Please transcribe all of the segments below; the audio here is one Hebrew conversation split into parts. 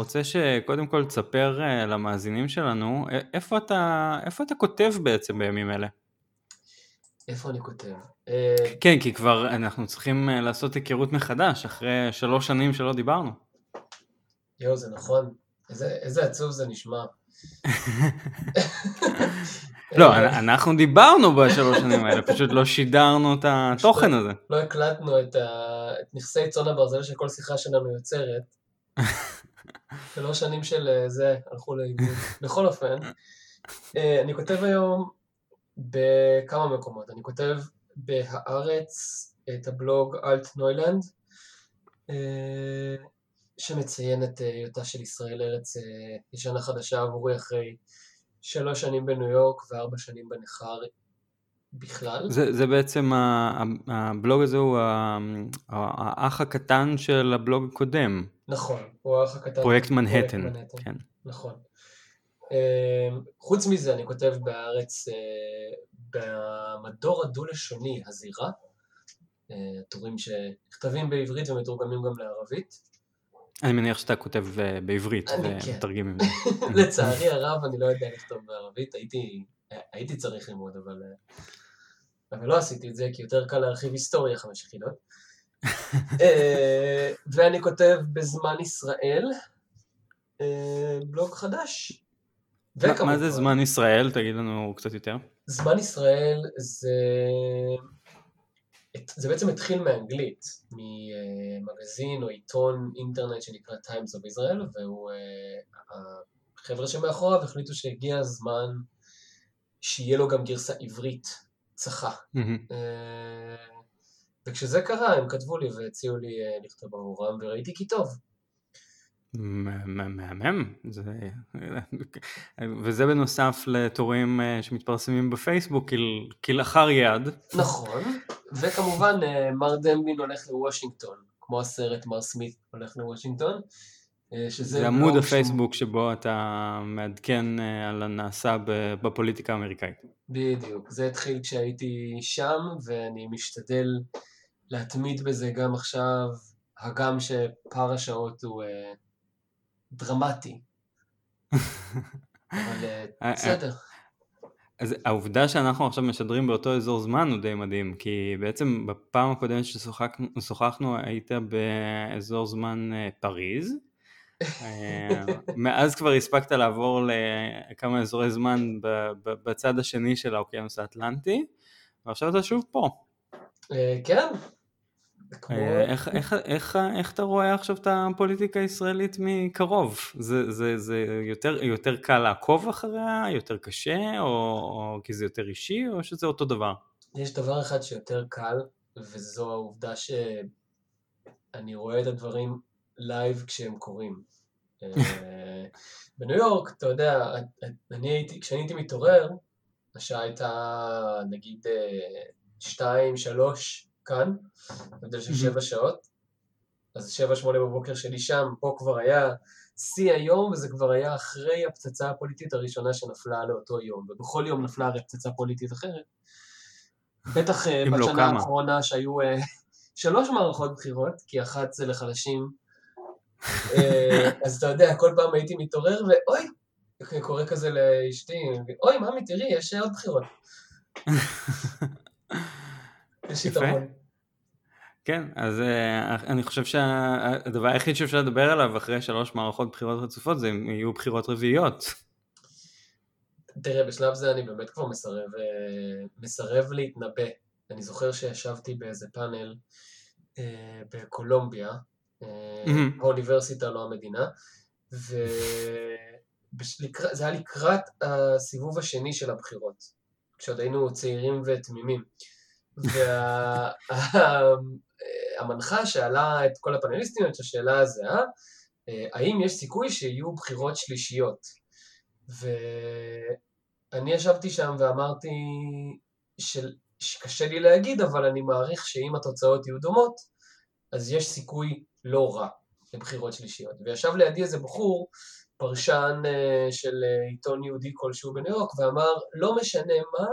רוצה שקודם כל תספר אה, למאזינים שלנו, איפה אתה, איפה אתה כותב בעצם בימים אלה? איפה אני כותב? כן, כי כבר אנחנו צריכים לעשות היכרות מחדש, אחרי שלוש שנים שלא דיברנו. יואו, זה נכון. איזה, איזה עצוב זה נשמע. לא, אנחנו דיברנו בשלוש שנים האלה, פשוט לא שידרנו את התוכן הזה. לא הקלטנו את נכסי צאן הברזל שכל שיחה שלנו יוצרת. שלוש שנים של אה, זה הלכו לאיבוד. בכל אופן, אה, אני כותב היום בכמה מקומות. אני כותב בהארץ את הבלוג אלט נוילנד, אה, שמציין את היותה של ישראל ארץ ישנה חדשה עבורי אחרי שלוש שנים בניו יורק וארבע שנים בנכר בכלל. זה, זה בעצם, הבלוג הזה הוא האח הקטן של הבלוג הקודם. נכון, הוא האח הקטן. פרויקט מנהטן. כן. נכון. אמ, חוץ מזה אני כותב בארץ, אה, במדור הדו-לשוני, הזירה, אה, טורים שנכתבים בעברית ומתורגמים גם לערבית. אני מניח שאתה כותב אה, בעברית ומתרגם את זה. לצערי הרב אני לא יודע לכתוב בערבית, הייתי, הייתי צריך ללמוד אבל, אבל לא עשיתי את זה כי יותר קל להרחיב היסטוריה חמש יחידות. אה, ואני כותב בזמן ישראל אה, בלוג חדש. מה זה זמן ישראל? תגיד לנו קצת יותר. זמן ישראל זה... זה בעצם התחיל מאנגלית, ממגזין או עיתון אינטרנט שנקרא Times of Israel, והוא... אה, החבר'ה שמאחוריו החליטו שהגיע הזמן שיהיה לו גם גרסה עברית צחה. Mm-hmm. וכשזה קרה הם כתבו לי והציעו לי אה, לכתוב עבורם וראיתי כי טוב. מהמם, וזה בנוסף לתורים אה, שמתפרסמים בפייסבוק כלאחר יד. נכון, וכמובן אה, מר דמבין הולך לוושינגטון, כמו הסרט מר סמית הולך לוושינגטון. שזה עמוד הפייסבוק שבו אתה מעדכן על הנעשה בפוליטיקה האמריקאית. בדיוק, זה התחיל כשהייתי שם ואני משתדל להתמיד בזה גם עכשיו, הגם שפער השעות הוא אה, דרמטי. אבל אה, אה, בסדר. אז העובדה שאנחנו עכשיו משדרים באותו אזור זמן הוא די מדהים, כי בעצם בפעם הקודמת ששוחחנו היית באזור זמן פריז, מאז כבר הספקת לעבור לכמה אזורי זמן בצד השני של האוקיינוס האטלנטי, ועכשיו אתה שוב פה. כן, אה, איך, איך, אתה רואה עכשיו את הפוליטיקה הישראלית מקרוב? זה, יותר, קל לעקוב אחריה, יותר קשה, או, או כי זה יותר אישי, או שזה אותו דבר? יש דבר אחד שיותר קל, וזו העובדה שאני רואה את הדברים live כשהם קורים. אה, בניו יורק, אתה יודע, אני הייתי, כשאני הייתי מתעורר, השעה הייתה נגיד אה, שתיים, שלוש, כאן, הבדל של שבע שעות, אז שבע שמונה בבוקר שלי שם, פה כבר היה שיא היום, וזה כבר היה אחרי הפצצה הפוליטית הראשונה שנפלה לאותו יום, ובכל יום נפלה הרי פצצה פוליטית אחרת. בטח אה, לא בשנה לא האחרונה שהיו uh, שלוש מערכות בחירות, כי אחת זה לחלשים, uh, אז אתה יודע, כל פעם הייתי מתעורר, ואוי, קורא כזה לאשתי, אוי, ממי, תראי, יש עוד בחירות. יש יתרון. כן, אז אה, אני חושב שהדבר היחיד שאפשר לדבר עליו אחרי שלוש מערכות בחירות רצופות זה אם יהיו בחירות רביעיות. תראה, בשלב זה אני באמת כבר מסרב, אה, מסרב להתנבא. אני זוכר שישבתי באיזה פאנל אה, בקולומביה, האוניברסיטה, לא המדינה, וזה היה לקראת הסיבוב השני של הבחירות, כשעוד היינו צעירים ותמימים. והמנחה שאלה את כל הפאנליסטים את השאלה הזהה, האם יש סיכוי שיהיו בחירות שלישיות? ואני ישבתי שם ואמרתי של... שקשה לי להגיד, אבל אני מעריך שאם התוצאות יהיו דומות, אז יש סיכוי לא רע לבחירות שלישיות. וישב לידי איזה בחור, פרשן אה, של אה, עיתון יהודי כלשהו בניו יורק, ואמר, לא משנה מה,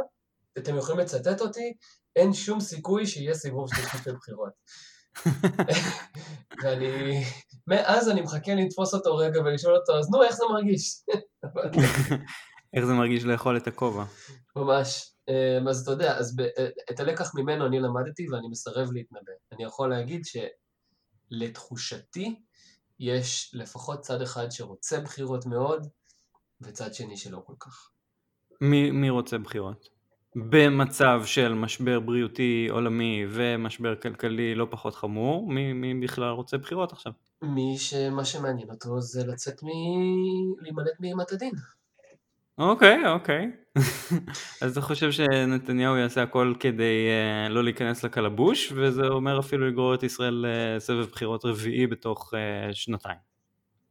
אתם יכולים לצטט אותי, אין שום סיכוי שיהיה סיבוב שלישי של בחירות. ואני מאז אני מחכה לתפוס אותו רגע ולשאול אותו, אז נו, איך זה מרגיש? איך זה מרגיש לאכול את הכובע? ממש. אמ, אז אתה יודע, אז אה, את הלקח ממנו אני למדתי ואני מסרב להתנבא. אני יכול להגיד שלתחושתי יש לפחות צד אחד שרוצה בחירות מאוד, וצד שני שלא כל כך. מי, מי רוצה בחירות? במצב של משבר בריאותי עולמי ומשבר כלכלי לא פחות חמור, מי, מי בכלל רוצה בחירות עכשיו? מי שמה שמעניין אותו זה לצאת מ... להימלט מאימת הדין. אוקיי, אוקיי. אז אתה חושב שנתניהו יעשה הכל כדי uh, לא להיכנס לקלבוש, וזה אומר אפילו לגרור את ישראל לסבב בחירות רביעי בתוך uh, שנתיים.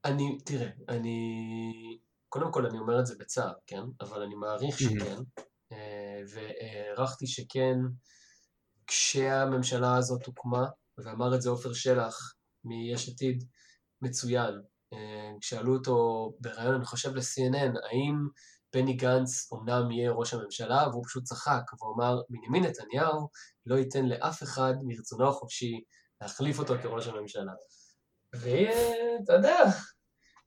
אני, תראה, אני... קודם כל אני אומר את זה בצער, כן? אבל אני מעריך שכן. uh, והערכתי שכן כשהממשלה הזאת הוקמה, ואמר את זה עופר שלח מיש עתיד, מצוין. שאלו אותו בריאיון, אני חושב ל-CNN, האם בני גנץ אומנם יהיה ראש הממשלה, והוא פשוט צחק, והוא אמר, בנימין נתניהו לא ייתן לאף אחד מרצונו החופשי להחליף אותו כראש הממשלה. ואתה יודע,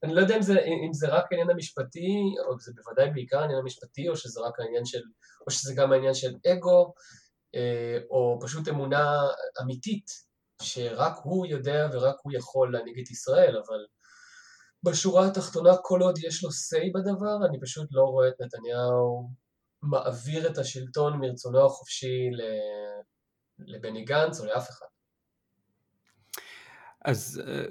אני לא יודע אם זה, אם זה רק העניין המשפטי, או זה בוודאי בעיקר העניין המשפטי, או שזה רק העניין של, או שזה גם העניין של אגו, אה, או פשוט אמונה אמיתית, שרק הוא יודע ורק הוא יכול להנהיג את ישראל, אבל בשורה התחתונה, כל עוד יש לו say בדבר, אני פשוט לא רואה את נתניהו מעביר את השלטון מרצונו החופשי לבני גנץ או לאף אחד. אז אה,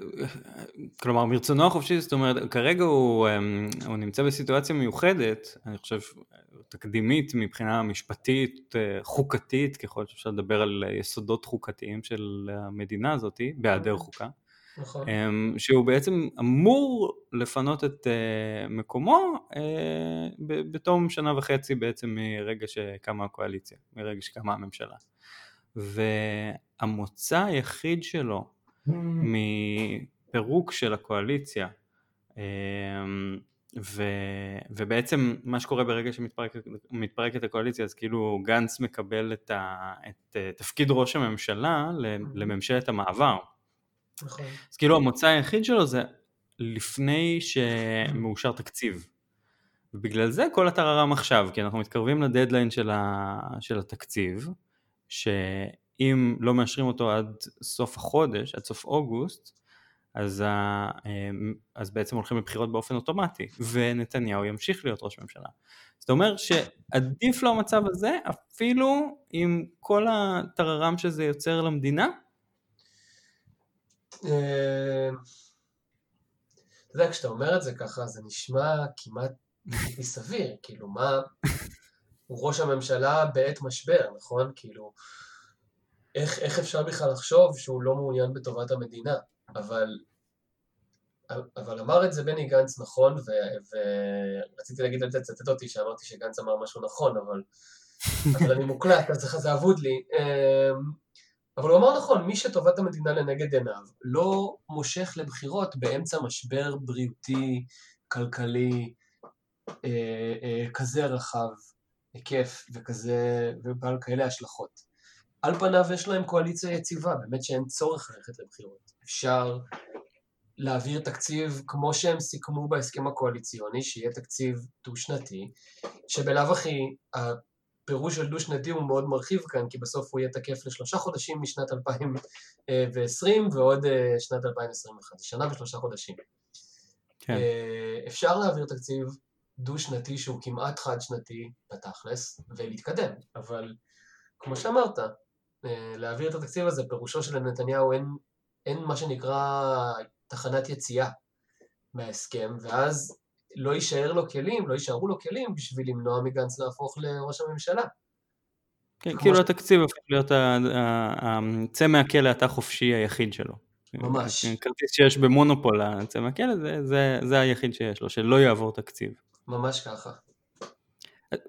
כלומר מרצונו החופשי זאת אומרת כרגע הוא, אה, הוא נמצא בסיטואציה מיוחדת אני חושב תקדימית מבחינה משפטית אה, חוקתית ככל שאפשר לדבר על יסודות חוקתיים של המדינה הזאתי בהיעדר אוקיי. חוקה נכון. שהוא בעצם אמור לפנות את מקומו בתום שנה וחצי בעצם מרגע שקמה הקואליציה, מרגע שקמה הממשלה. והמוצא היחיד שלו מפירוק של הקואליציה אמ, ו, ובעצם מה שקורה ברגע שמתפרקת הקואליציה אז כאילו גנץ מקבל את, ה, את אה, תפקיד ראש הממשלה לממשלת המעבר נכון. אז כאילו המוצא היחיד שלו זה לפני שמאושר תקציב. ובגלל זה כל הטררם עכשיו, כי אנחנו מתקרבים לדדליין של, ה... של התקציב, שאם לא מאשרים אותו עד סוף החודש, עד סוף אוגוסט, אז, ה... אז בעצם הולכים לבחירות באופן אוטומטי, ונתניהו ימשיך להיות ראש ממשלה. זאת אומרת שעדיף לו המצב הזה, אפילו עם כל הטררם שזה יוצר למדינה, אה, אתה יודע, כשאתה אומר את זה ככה, זה נשמע כמעט בלתי סביר, כאילו, מה... הוא ראש הממשלה בעת משבר, נכון? כאילו, איך, איך אפשר בכלל לחשוב שהוא לא מעוניין בטובת המדינה? אבל, אבל אמר את זה בני גנץ נכון, ו, ורציתי להגיד, אל תצטט אותי שאמרתי שגנץ אמר משהו נכון, אבל, אבל אני מוקלט, אז זה אבוד לי. אה, אבל הוא אמר נכון, מי שטובת המדינה לנגד עיניו לא מושך לבחירות באמצע משבר בריאותי, כלכלי, אה, אה, כזה רחב, היקף וכזה, ובעל כאלה השלכות. על פניו יש להם קואליציה יציבה, באמת שאין צורך ללכת לבחירות. אפשר להעביר תקציב כמו שהם סיכמו בהסכם הקואליציוני, שיהיה תקציב דו-שנתי, שבלאו הכי הפירוש של דו-שנתי הוא מאוד מרחיב כאן, כי בסוף הוא יהיה תקף לשלושה חודשים משנת 2020 ועוד אה, שנת 2021, שנה ושלושה חודשים. כן. אה, אפשר להעביר תקציב דו-שנתי שהוא כמעט חד-שנתי בתכלס, ולהתקדם, אבל כמו שאמרת, להעביר את התקציב הזה, פירושו של נתניהו אין, אין מה שנקרא תחנת יציאה מההסכם, ואז לא יישאר לו כלים, לא יישארו לו כלים בשביל למנוע מגנץ להפוך לראש הממשלה. כן, כאילו ש... התקציב הופך להיות הצא מהכלא אתה חופשי היחיד שלו. ממש. כרטיס שיש במונופול הצא מהכלא זה, זה, זה היחיד שיש לו, שלא יעבור תקציב. ממש ככה.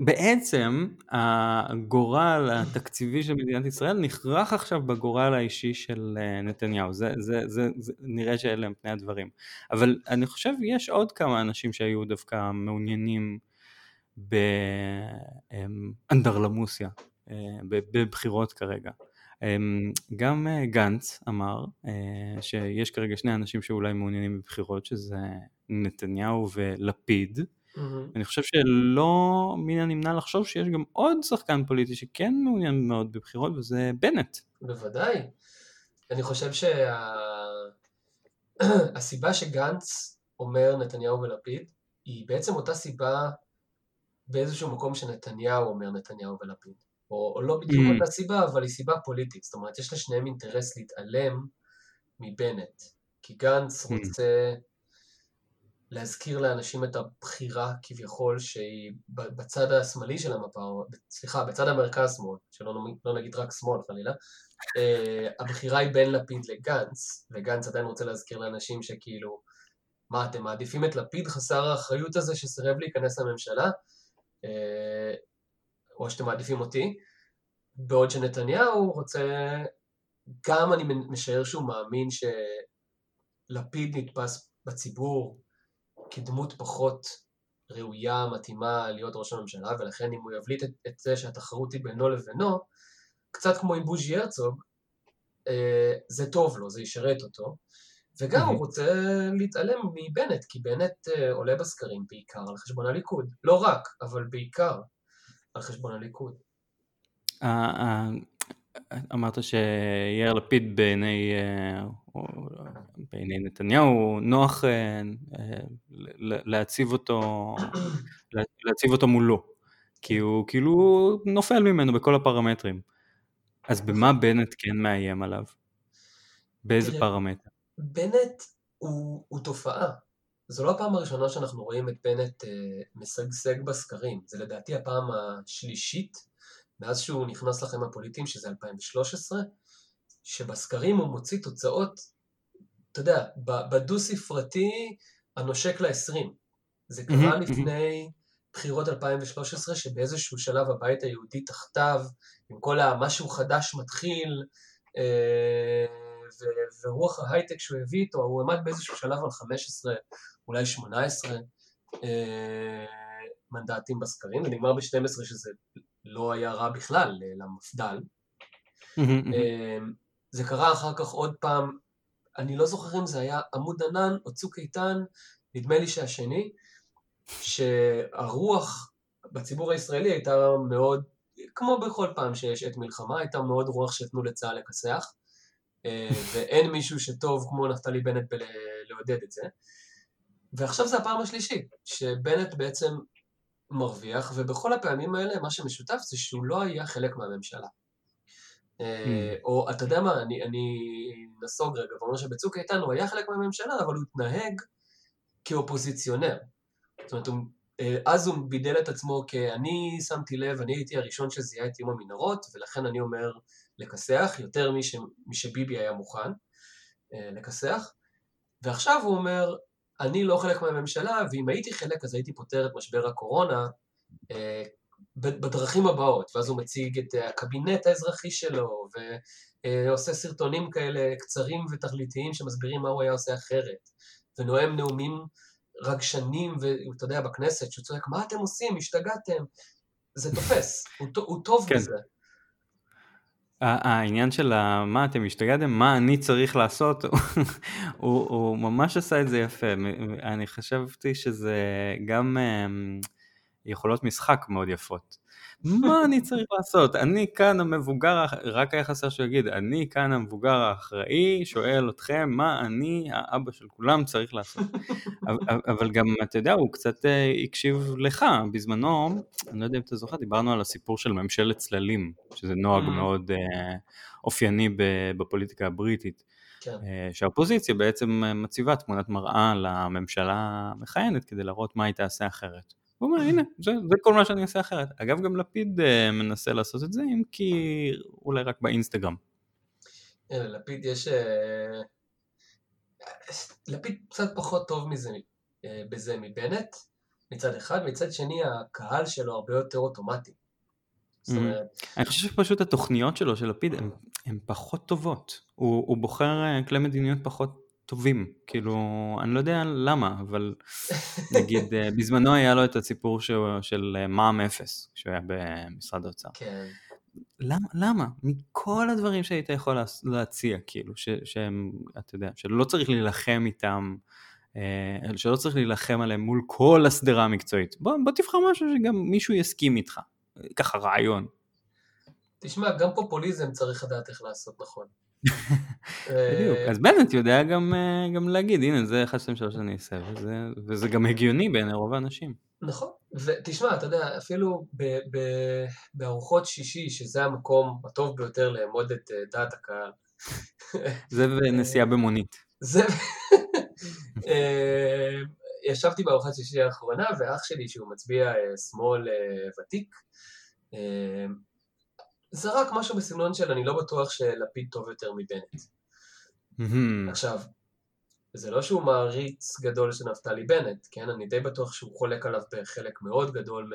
בעצם הגורל התקציבי של מדינת ישראל נכרך עכשיו בגורל האישי של אה, נתניהו, זה, זה, זה, זה נראה שאלה הם פני הדברים. אבל אני חושב יש עוד כמה אנשים שהיו דווקא מעוניינים באנדרלמוסיה, אה, בבחירות כרגע. אמ, גם גנץ אמר שיש כרגע שני אנשים שאולי מעוניינים בבחירות, שזה נתניהו ולפיד. Mm-hmm. אני חושב שלא מן הנמנע לחשוב שיש גם עוד שחקן פוליטי שכן מעוניין מאוד בבחירות, וזה בנט. בוודאי. אני חושב שהסיבה שה... שגנץ אומר נתניהו ולפיד, היא בעצם אותה סיבה באיזשהו מקום שנתניהו אומר נתניהו ולפיד. או, או לא בדיוק mm. אותה סיבה, אבל היא סיבה פוליטית. זאת אומרת, יש לשניהם אינטרס להתעלם מבנט. כי גנץ mm. רוצה להזכיר לאנשים את הבחירה כביכול שהיא בצד השמאלי של המפה, או סליחה, בצד המרכז-שמאל, שלא לא נגיד רק שמאל חלילה, uh, הבחירה היא בין לפיד לגנץ, וגנץ עדיין רוצה להזכיר לאנשים שכאילו, מה, אתם מעדיפים את לפיד חסר האחריות הזה שסירב להיכנס לממשלה? Uh, או שאתם מעדיפים אותי? בעוד שנתניהו רוצה, גם אני משער שהוא מאמין שלפיד נתפס בציבור כדמות פחות ראויה, מתאימה להיות ראש הממשלה, ולכן אם הוא יבליט את, את זה שהתחרות היא בינו לבינו, קצת כמו עם בוז'י הרצוג, אה, זה טוב לו, זה ישרת אותו. וגם הוא רוצה להתעלם מבנט, כי בנט אה, עולה בסקרים בעיקר על חשבון הליכוד. לא רק, אבל בעיקר על חשבון הליכוד. אמרת שיאיר לפיד בעיני, אה, בעיני נתניהו נוח אה, להציב אותו, להציב אותו מולו, כי הוא כאילו נופל ממנו בכל הפרמטרים. אז במה בנט כן מאיים עליו? באיזה פרמטר? בנט הוא, הוא תופעה. זו לא הפעם הראשונה שאנחנו רואים את בנט אה, משגשג בסקרים, זה לדעתי הפעם השלישית מאז שהוא נכנס לחיים הפוליטיים, שזה 2013, שבסקרים הוא מוציא תוצאות, אתה יודע, בדו ספרתי הנושק ל-20. זה קרה mm-hmm, לפני בחירות 2013, שבאיזשהו שלב הבית היהודי תחתיו, עם כל המשהו חדש מתחיל, אה, ורוח ההייטק שהוא הביא איתו, הוא עמד באיזשהו שלב על 15, אולי 18 אה, מנדטים בסקרים, זה נגמר ב-12 שזה לא היה רע בכלל למפד"ל. אמ, זה קרה אחר כך עוד פעם, אני לא זוכר אם זה היה עמוד ענן או צוק איתן, נדמה לי שהשני, שהרוח בציבור הישראלי הייתה מאוד, כמו בכל פעם שיש עת מלחמה, הייתה מאוד רוח שתנו לצה"ל לכסח, אה, ואין מישהו שטוב כמו נפתלי בנט בלעודד את זה. ועכשיו זה הפעם השלישית, שבנט בעצם מרוויח, ובכל הפעמים האלה מה שמשותף זה שהוא לא היה חלק מהממשלה. אה, mm. או אתה יודע מה, אני, אני נסוג רגע ואומר שבצוק איתן הוא היה חלק מהממשלה, אבל הוא התנהג כאופוזיציונר. זאת אומרת, הוא, אה, אז הוא בידל את עצמו כ"אני שמתי לב, אני הייתי הראשון שזיהה את יום המנהרות, ולכן אני אומר לכסח, יותר מש, משביבי היה מוכן אה, לכסח. ועכשיו הוא אומר, אני לא חלק מהממשלה, ואם הייתי חלק אז הייתי פותר את משבר הקורונה אה, בדרכים הבאות, ואז הוא מציג את הקבינט האזרחי שלו, ועושה סרטונים כאלה קצרים ותכליתיים שמסבירים מה הוא היה עושה אחרת, ונואם נאומים רגשנים, ואתה יודע, בכנסת, שהוא צועק, מה אתם עושים? השתגעתם? זה תופס, הוא, הוא טוב כן. בזה. העניין של מה אתם השתגעתם, מה אני צריך לעשות, הוא, הוא ממש עשה את זה יפה. אני חשבתי שזה גם אמ, יכולות משחק מאוד יפות. מה אני צריך לעשות? אני כאן המבוגר, רק היה חסר שהוא יגיד, אני כאן המבוגר האחראי, שואל אתכם מה אני, האבא של כולם, צריך לעשות. אבל גם, אתה יודע, הוא קצת אה, הקשיב לך. בזמנו, אני לא יודע אם אתה זוכר, דיברנו על הסיפור של ממשלת צללים, שזה נוהג mm. מאוד אה, אופייני בפוליטיקה הבריטית. כן. אה, שהאופוזיציה בעצם מציבה תמונת מראה לממשלה המכהנת כדי להראות מה היא תעשה אחרת. הוא אומר, הנה, זה, זה כל מה שאני עושה אחרת. אגב, גם לפיד uh, מנסה לעשות את זה, אם כי אולי רק באינסטגרם. לפיד יש... Uh, לפיד קצת פחות טוב מזה, uh, בזה מבנט, מצד אחד, מצד שני הקהל שלו הרבה יותר אוטומטי. Mm-hmm. אני חושב שפשוט התוכניות שלו, של לפיד, הן פחות טובות. הוא, הוא בוחר כלי מדיניות פחות טובים, כאילו, אני לא יודע למה, אבל נגיד, אה, בזמנו היה לו את הסיפור של, של אה, מע"מ אפס, כשהוא היה במשרד האוצר. כן. למה, למה? מכל הדברים שהיית יכול להציע, כאילו, ש, שהם, אתה יודע, שלא צריך להילחם איתם, אה, שלא צריך להילחם עליהם מול כל השדרה המקצועית. בוא, בוא תבחר משהו שגם מישהו יסכים איתך, ככה רעיון. תשמע, גם פופוליזם צריך לדעת איך לעשות נכון. בדיוק, אז בנט יודע גם, אה, גם להגיד, הנה זה 1, 2, 3 אני אעשה, וזה, וזה גם הגיוני בעיני רוב האנשים. נכון, ותשמע, אתה יודע, אפילו ב, ב, בארוחות שישי, שזה המקום הטוב ביותר לאמוד את אה, דעת הקהל. זה ונסיעה במונית. זה... אה, ישבתי בארוחת שישי האחרונה, ואח שלי, שהוא מצביע שמאל ותיק, זרק משהו בסגנון של אני לא בטוח שלפיד טוב יותר מבנט. עכשיו, זה לא שהוא מעריץ גדול של נפתלי בנט, כן? אני די בטוח שהוא חולק עליו בחלק מאוד גדול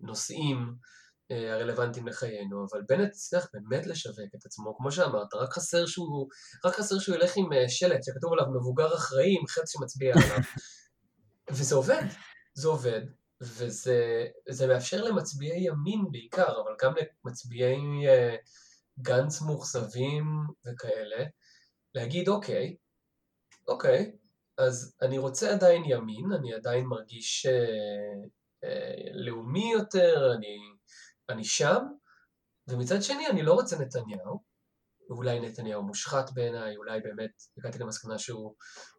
מהנושאים אה, הרלוונטיים לחיינו, אבל בנט הצליח באמת לשווק את עצמו, כמו שאמרת, רק חסר שהוא, רק חסר שהוא ילך עם אה, שלט שכתוב עליו מבוגר אחראי עם חץ שמצביע עליו. וזה עובד, זה עובד, וזה מאפשר למצביעי ימין בעיקר, אבל גם למצביעי uh, גנץ מאוכזבים וכאלה, להגיד אוקיי, אוקיי, אז אני רוצה עדיין ימין, אני עדיין מרגיש uh, uh, לאומי יותר, אני, אני שם, ומצד שני אני לא רוצה נתניהו, ואולי נתניהו מושחת בעיניי, אולי באמת הגעתי למסקנה שהוא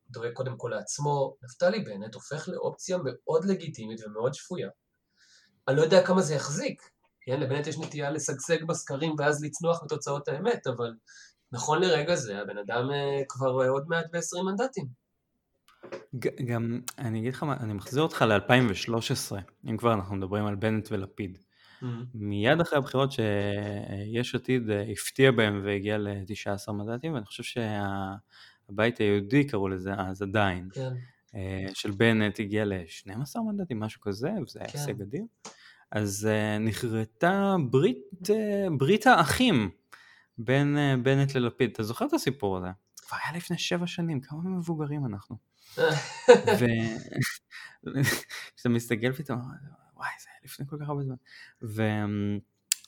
דואג קודם כל לעצמו, נפתלי בנט הופך לאופציה מאוד לגיטימית ומאוד שפויה. אני לא יודע כמה זה יחזיק, כן, לבנט יש נטייה לשגשג בסקרים ואז לצנוח בתוצאות האמת, אבל נכון לרגע זה הבן אדם אה, כבר עוד מעט ב-20 מנדטים. גם, אני אגיד לך מה, אני מחזיר אותך ל-2013, אם כבר אנחנו מדברים על בנט ולפיד. Mm-hmm. מיד אחרי הבחירות שיש עתיד אה, הפתיע בהם והגיע ל-19 מנדטים, ואני חושב שהבית היהודי קראו לזה אז עדיין, כן. אה, של בנט הגיע ל-12 מנדטים, משהו כזה, וזה היה כן. הישג אדיר. אז אה, נכרתה ברית, ברית האחים בין בנט ללפיד. אתה זוכר את הסיפור הזה? כבר היה לפני שבע שנים, כמה מבוגרים אנחנו. וכשאתה מסתכל פתאום, וואי, זה היה לפני כל כך הרבה זמן.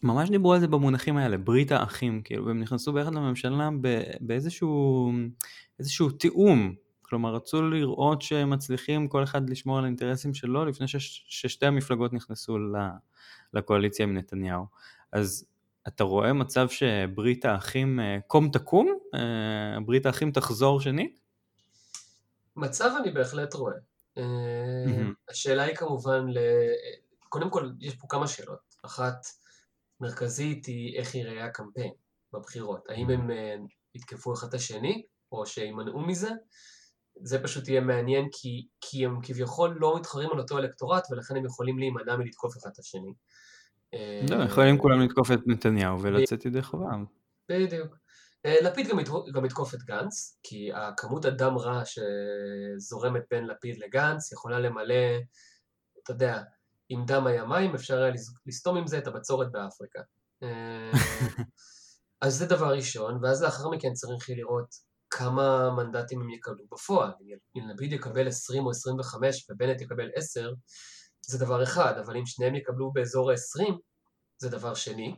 וממש דיברו על זה במונחים האלה, ברית האחים, כאילו, והם נכנסו ביחד לממשלה באיזשהו איזשהו תיאום. כלומר, רצו לראות שהם מצליחים כל אחד לשמור על האינטרסים שלו לפני שש, ששתי המפלגות נכנסו לקואליציה עם נתניהו. אז אתה רואה מצב שברית האחים אה, קום תקום? אה, ברית האחים תחזור שנית? מצב אני בהחלט רואה. Mm-hmm. השאלה היא כמובן, ל... קודם כל יש פה כמה שאלות. אחת מרכזית היא איך ייראה הקמפיין בבחירות. האם הם אה, יתקפו אחד את השני, או שימנעו מזה? זה פשוט יהיה מעניין כי, כי הם כביכול לא מתחרים על אותו אלקטורט ולכן הם יכולים להימנע מלתקוף אחד את השני. לא, יכולים כולם לתקוף את נתניהו ולצאת ידי חובם. בדיוק. אה, לפיד גם יתקוף את גנץ, כי הכמות הדם רע שזורמת בין לפיד לגנץ יכולה למלא, אתה יודע, עם דם היה מים, אפשר היה לסתום עם זה את הבצורת באפריקה. אה, אז זה דבר ראשון, ואז לאחר מכן צריך לראות כמה מנדטים הם יקבלו בפועל. אם לפיד יקבל 20 או 25 ובנט יקבל 10, זה דבר אחד, אבל אם שניהם יקבלו באזור ה-20, זה דבר שני,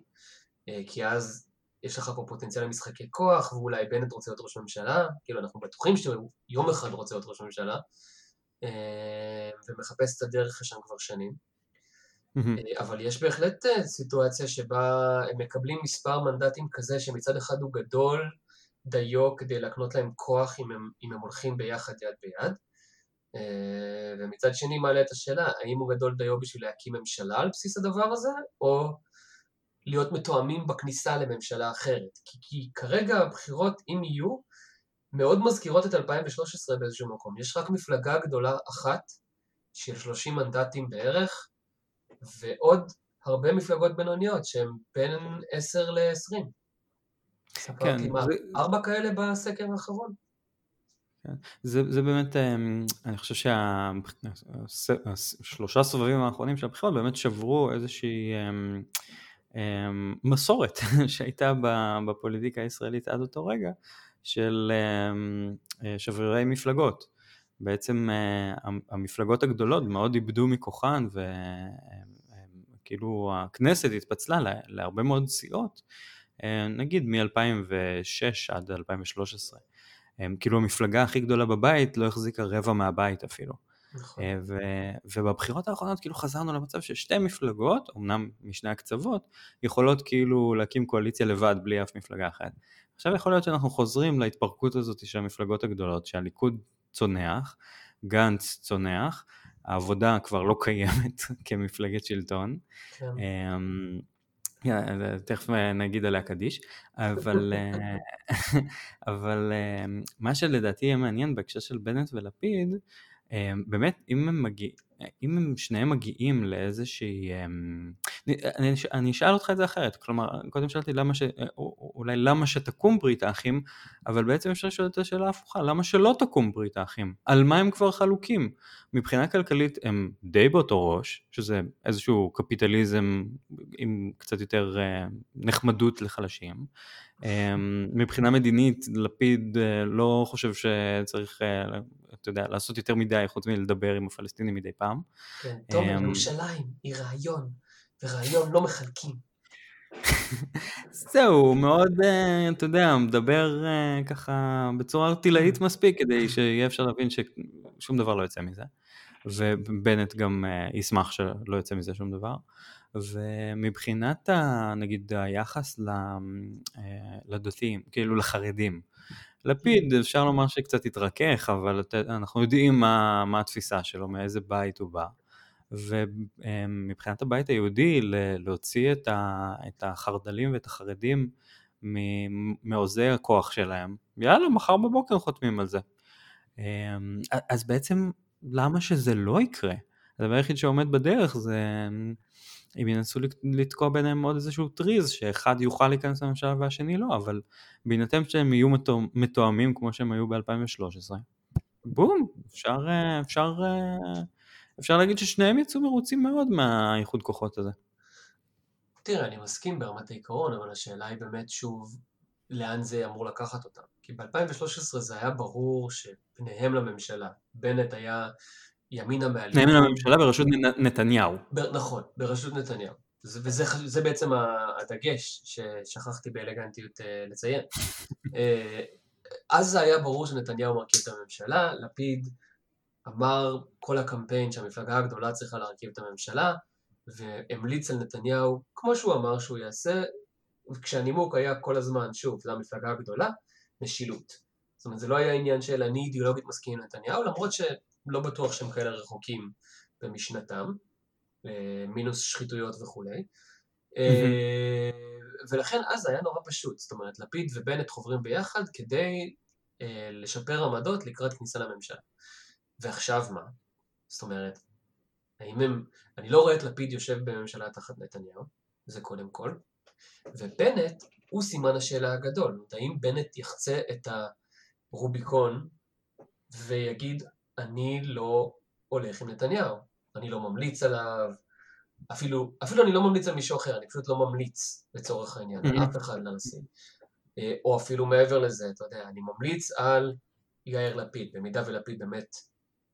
אה, כי אז יש לך פה פוטנציאל למשחקי כוח, ואולי בנט רוצה להיות ראש ממשלה, כאילו אנחנו בטוחים שהוא יום אחד רוצה להיות ראש ממשלה, אה, ומחפש את הדרך לשם כבר שנים. Mm-hmm. אבל יש בהחלט אה, סיטואציה שבה הם מקבלים מספר מנדטים כזה שמצד אחד הוא גדול דיו כדי להקנות להם כוח אם הם, אם הם הולכים ביחד יד ביד, ומצד שני מעלה את השאלה האם הוא גדול דיו בשביל להקים ממשלה על בסיס הדבר הזה, או להיות מתואמים בכניסה לממשלה אחרת. כי, כי כרגע הבחירות, אם יהיו, מאוד מזכירות את 2013 באיזשהו מקום. יש רק מפלגה גדולה אחת של 30 מנדטים בערך, ועוד הרבה מפלגות בינוניות שהן בין 10 ל-20. ספרתי כן, מה, זה... ארבע כאלה בסקר האחרון? כן. זה, זה באמת, אמ, אני חושב שהשלושה סבבים האחרונים של הבחירות באמת שברו איזושהי אמ, אמ, מסורת שהייתה בפוליטיקה הישראלית עד אותו רגע של אה, שברירי מפלגות. בעצם אה, המפלגות הגדולות מאוד איבדו מכוחן כאילו הכנסת התפצלה להרבה מאוד סיעות, נגיד מ-2006 עד 2013. כאילו המפלגה הכי גדולה בבית לא החזיקה רבע מהבית אפילו. נכון. ו, ובבחירות האחרונות כאילו חזרנו למצב ששתי מפלגות, אמנם משני הקצוות, יכולות כאילו להקים קואליציה לבד בלי אף מפלגה אחרת. עכשיו יכול להיות שאנחנו חוזרים להתפרקות הזאת של המפלגות הגדולות, שהליכוד צונח, גנץ צונח, העבודה כבר לא קיימת כמפלגת שלטון. כן. אמ, תכף נגיד עליה קדיש, אבל, אבל מה שלדעתי יהיה מעניין בהקשר של בנט ולפיד, באמת אם הם מגיעים, אם הם שניהם מגיעים לאיזושהי, אמ, אני, אני אשאל אותך את זה אחרת, כלומר, קודם שאלתי למה ש... אולי למה שתקום ברית האחים, אבל בעצם אפשר לשאול את השאלה ההפוכה, למה שלא תקום ברית האחים? על מה הם כבר חלוקים? מבחינה כלכלית הם די באותו ראש, שזה איזשהו קפיטליזם עם קצת יותר אה, נחמדות לחלשים. אמ, מבחינה מדינית, לפיד אה, לא חושב שצריך אה, אתה יודע, לעשות יותר מדי חוץ מלדבר עם הפלסטינים מדי פעם. כן, אמ, ירושלים היא רעיון, ורעיון לא מחלקים. זהו, מאוד, אה, אתה יודע, מדבר אה, ככה בצורה ארטילאית מספיק כדי שיהיה אפשר להבין ששום דבר לא יוצא מזה. ובנט גם אה, ישמח שלא יוצא מזה שום דבר. ומבחינת, נגיד, היחס לדתיים, כאילו לחרדים, לפיד אפשר לומר שקצת התרכך, אבל אנחנו יודעים מה, מה התפיסה שלו, מאיזה בית הוא בא. ומבחינת הבית היהודי, להוציא את, ה, את החרד"לים ואת החרדים מעוזי הכוח שלהם, יאללה, מחר בבוקר חותמים על זה. אז בעצם, למה שזה לא יקרה? הדבר היחיד שעומד בדרך זה אם ינסו לתקוע ביניהם עוד איזשהו טריז, שאחד יוכל להיכנס לממשלה והשני לא, אבל בהינתן שהם יהיו מתואמים כמו שהם היו ב-2013, בום, אפשר, אפשר, אפשר להגיד ששניהם יצאו מרוצים מאוד מהאיחוד כוחות הזה. תראה, אני מסכים ברמת העיקרון, אבל השאלה היא באמת שוב, לאן זה אמור לקחת אותם. כי ב-2013 זה היה ברור שפניהם לממשלה. בנט היה ימינה מהליכוד. ימינה מהממשלה בראשות נתניהו. ב, נכון, בראשות נתניהו. וזה זה בעצם הדגש ששכחתי באלגנטיות אה, לציין. אה, אז זה היה ברור שנתניהו מרכיב את הממשלה, לפיד אמר כל הקמפיין שהמפלגה הגדולה צריכה להרכיב את הממשלה, והמליץ על נתניהו, כמו שהוא אמר שהוא יעשה, כשהנימוק היה כל הזמן, שוב, זו המפלגה הגדולה, משילות. זאת אומרת, זה לא היה עניין של אני אידיאולוגית מסכים עם נתניהו, למרות לא בטוח שהם כאלה רחוקים במשנתם, אה, מינוס שחיתויות וכולי. אה, ולכן אז היה נורא פשוט, זאת אומרת לפיד ובנט חוברים ביחד כדי אה, לשפר עמדות לקראת כניסה לממשלה. ועכשיו מה? זאת אומרת, האם הם, אני לא רואה את לפיד יושב בממשלה תחת נתניהו, זה קודם כל, ובנט הוא סימן השאלה הגדול, האם בנט יחצה את הרוביקון ויגיד אני לא הולך עם נתניהו, אני לא ממליץ עליו, אפילו, אפילו אני לא ממליץ על מישהו אחר, אני פשוט לא ממליץ לצורך העניין. אף אחד לנשיא. אה, או אפילו מעבר לזה, אתה יודע, אני ממליץ על יאיר לפיד, במידה ולפיד באמת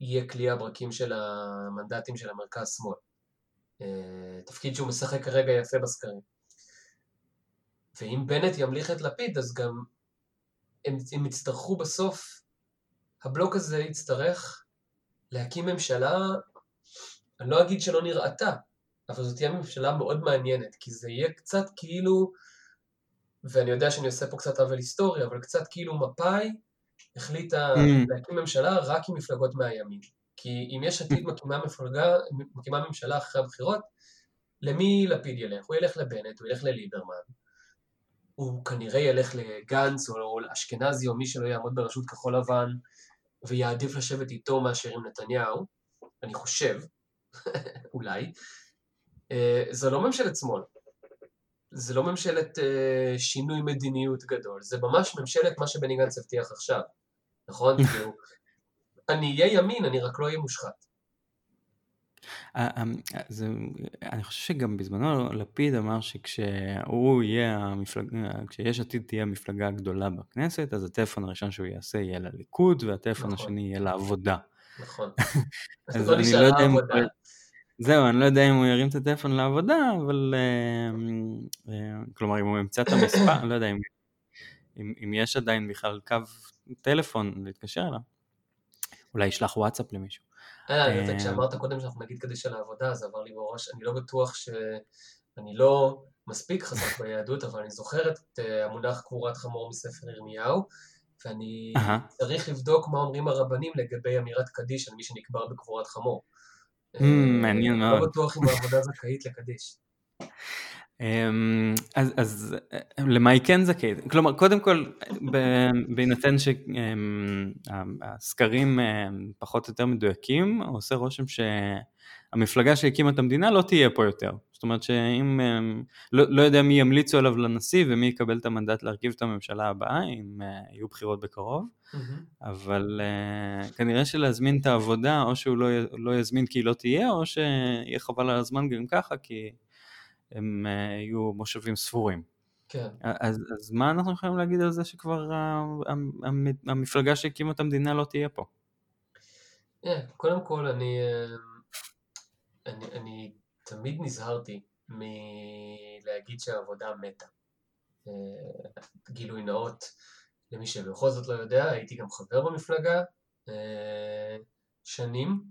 יהיה כלי הברקים של המנדטים של המרכז-שמאל. אה, תפקיד שהוא משחק כרגע יפה בסקרים. ואם בנט ימליך את לפיד, אז גם הם, הם יצטרכו בסוף הבלוק הזה יצטרך להקים ממשלה, אני לא אגיד שלא נראתה, אבל זאת תהיה ממשלה מאוד מעניינת, כי זה יהיה קצת כאילו, ואני יודע שאני עושה פה קצת עוול היסטורי, אבל קצת כאילו מפא"י החליטה mm. להקים ממשלה רק עם מפלגות מהימין. כי אם יש עתיד מקימה מפלגה, מקימה ממשלה אחרי הבחירות, למי לפיד ילך? הוא ילך לבנט, הוא ילך לליברמן, הוא כנראה ילך לגנץ או לאשכנזי או מי שלא יעמוד בראשות כחול לבן, ויעדיף לשבת איתו מאשר עם נתניהו, אני חושב, אולי, אה, זו לא ממשלת שמאל. זה לא ממשלת אה, שינוי מדיניות גדול, זה ממש ממשלת מה שבני גנץ הבטיח עכשיו, נכון? כאילו, אני אהיה ימין, אני רק לא אהיה מושחת. אה, אמ, זה, אני חושב שגם בזמנו לפיד אמר שכשהוא יהיה המפלגה, כשיש עתיד תהיה המפלגה הגדולה בכנסת, אז הטלפון הראשון שהוא יעשה יהיה לליכוד, והטלפון נכון. השני יהיה לעבודה. נכון. אז אני לא יודע אם... זהו, אני לא יודע אם הוא ירים את הטלפון לעבודה, אבל... כלומר, אם הוא ימצא את המספר, אני לא יודע אם, אם, אם יש עדיין בכלל קו טלפון להתקשר אליו. אולי ישלח וואטסאפ למישהו. אה, כשאמרת קודם שאנחנו נגיד קדיש על העבודה, זה עבר לי בראש, אני לא בטוח ש... אני לא מספיק חזק ביהדות, אבל אני זוכר את המונח קבורת חמור מספר ירמיהו, ואני צריך לבדוק מה אומרים הרבנים לגבי אמירת קדיש על מי שנקבר בקבורת חמור. מעניין מאוד. לא בטוח אם העבודה זכאית לקדיש. אמ, אז, אז למה היא כן זכאית? כלומר, קודם כל, בהינתן שהסקרים פחות או יותר מדויקים, עושה רושם שהמפלגה שהקימה את המדינה לא תהיה פה יותר. זאת אומרת שאם, לא, לא יודע מי ימליצו עליו לנשיא ומי יקבל את המנדט להרכיב את הממשלה הבאה, אם יהיו בחירות בקרוב, mm-hmm. אבל כנראה שלהזמין את העבודה, או שהוא לא, לא יזמין כי היא לא תהיה, או שיהיה חבל על הזמן גם ככה, כי... הם אה, יהיו מושבים ספורים. כן. אז, אז מה אנחנו יכולים להגיד על זה שכבר המפלגה שהקימה את המדינה לא תהיה פה? Yeah, אה, קודם כל אני, אה, אני, אני תמיד נזהרתי מלהגיד שהעבודה מתה. גילוי נאות למי שבכל זאת לא יודע, הייתי גם חבר במפלגה שנים,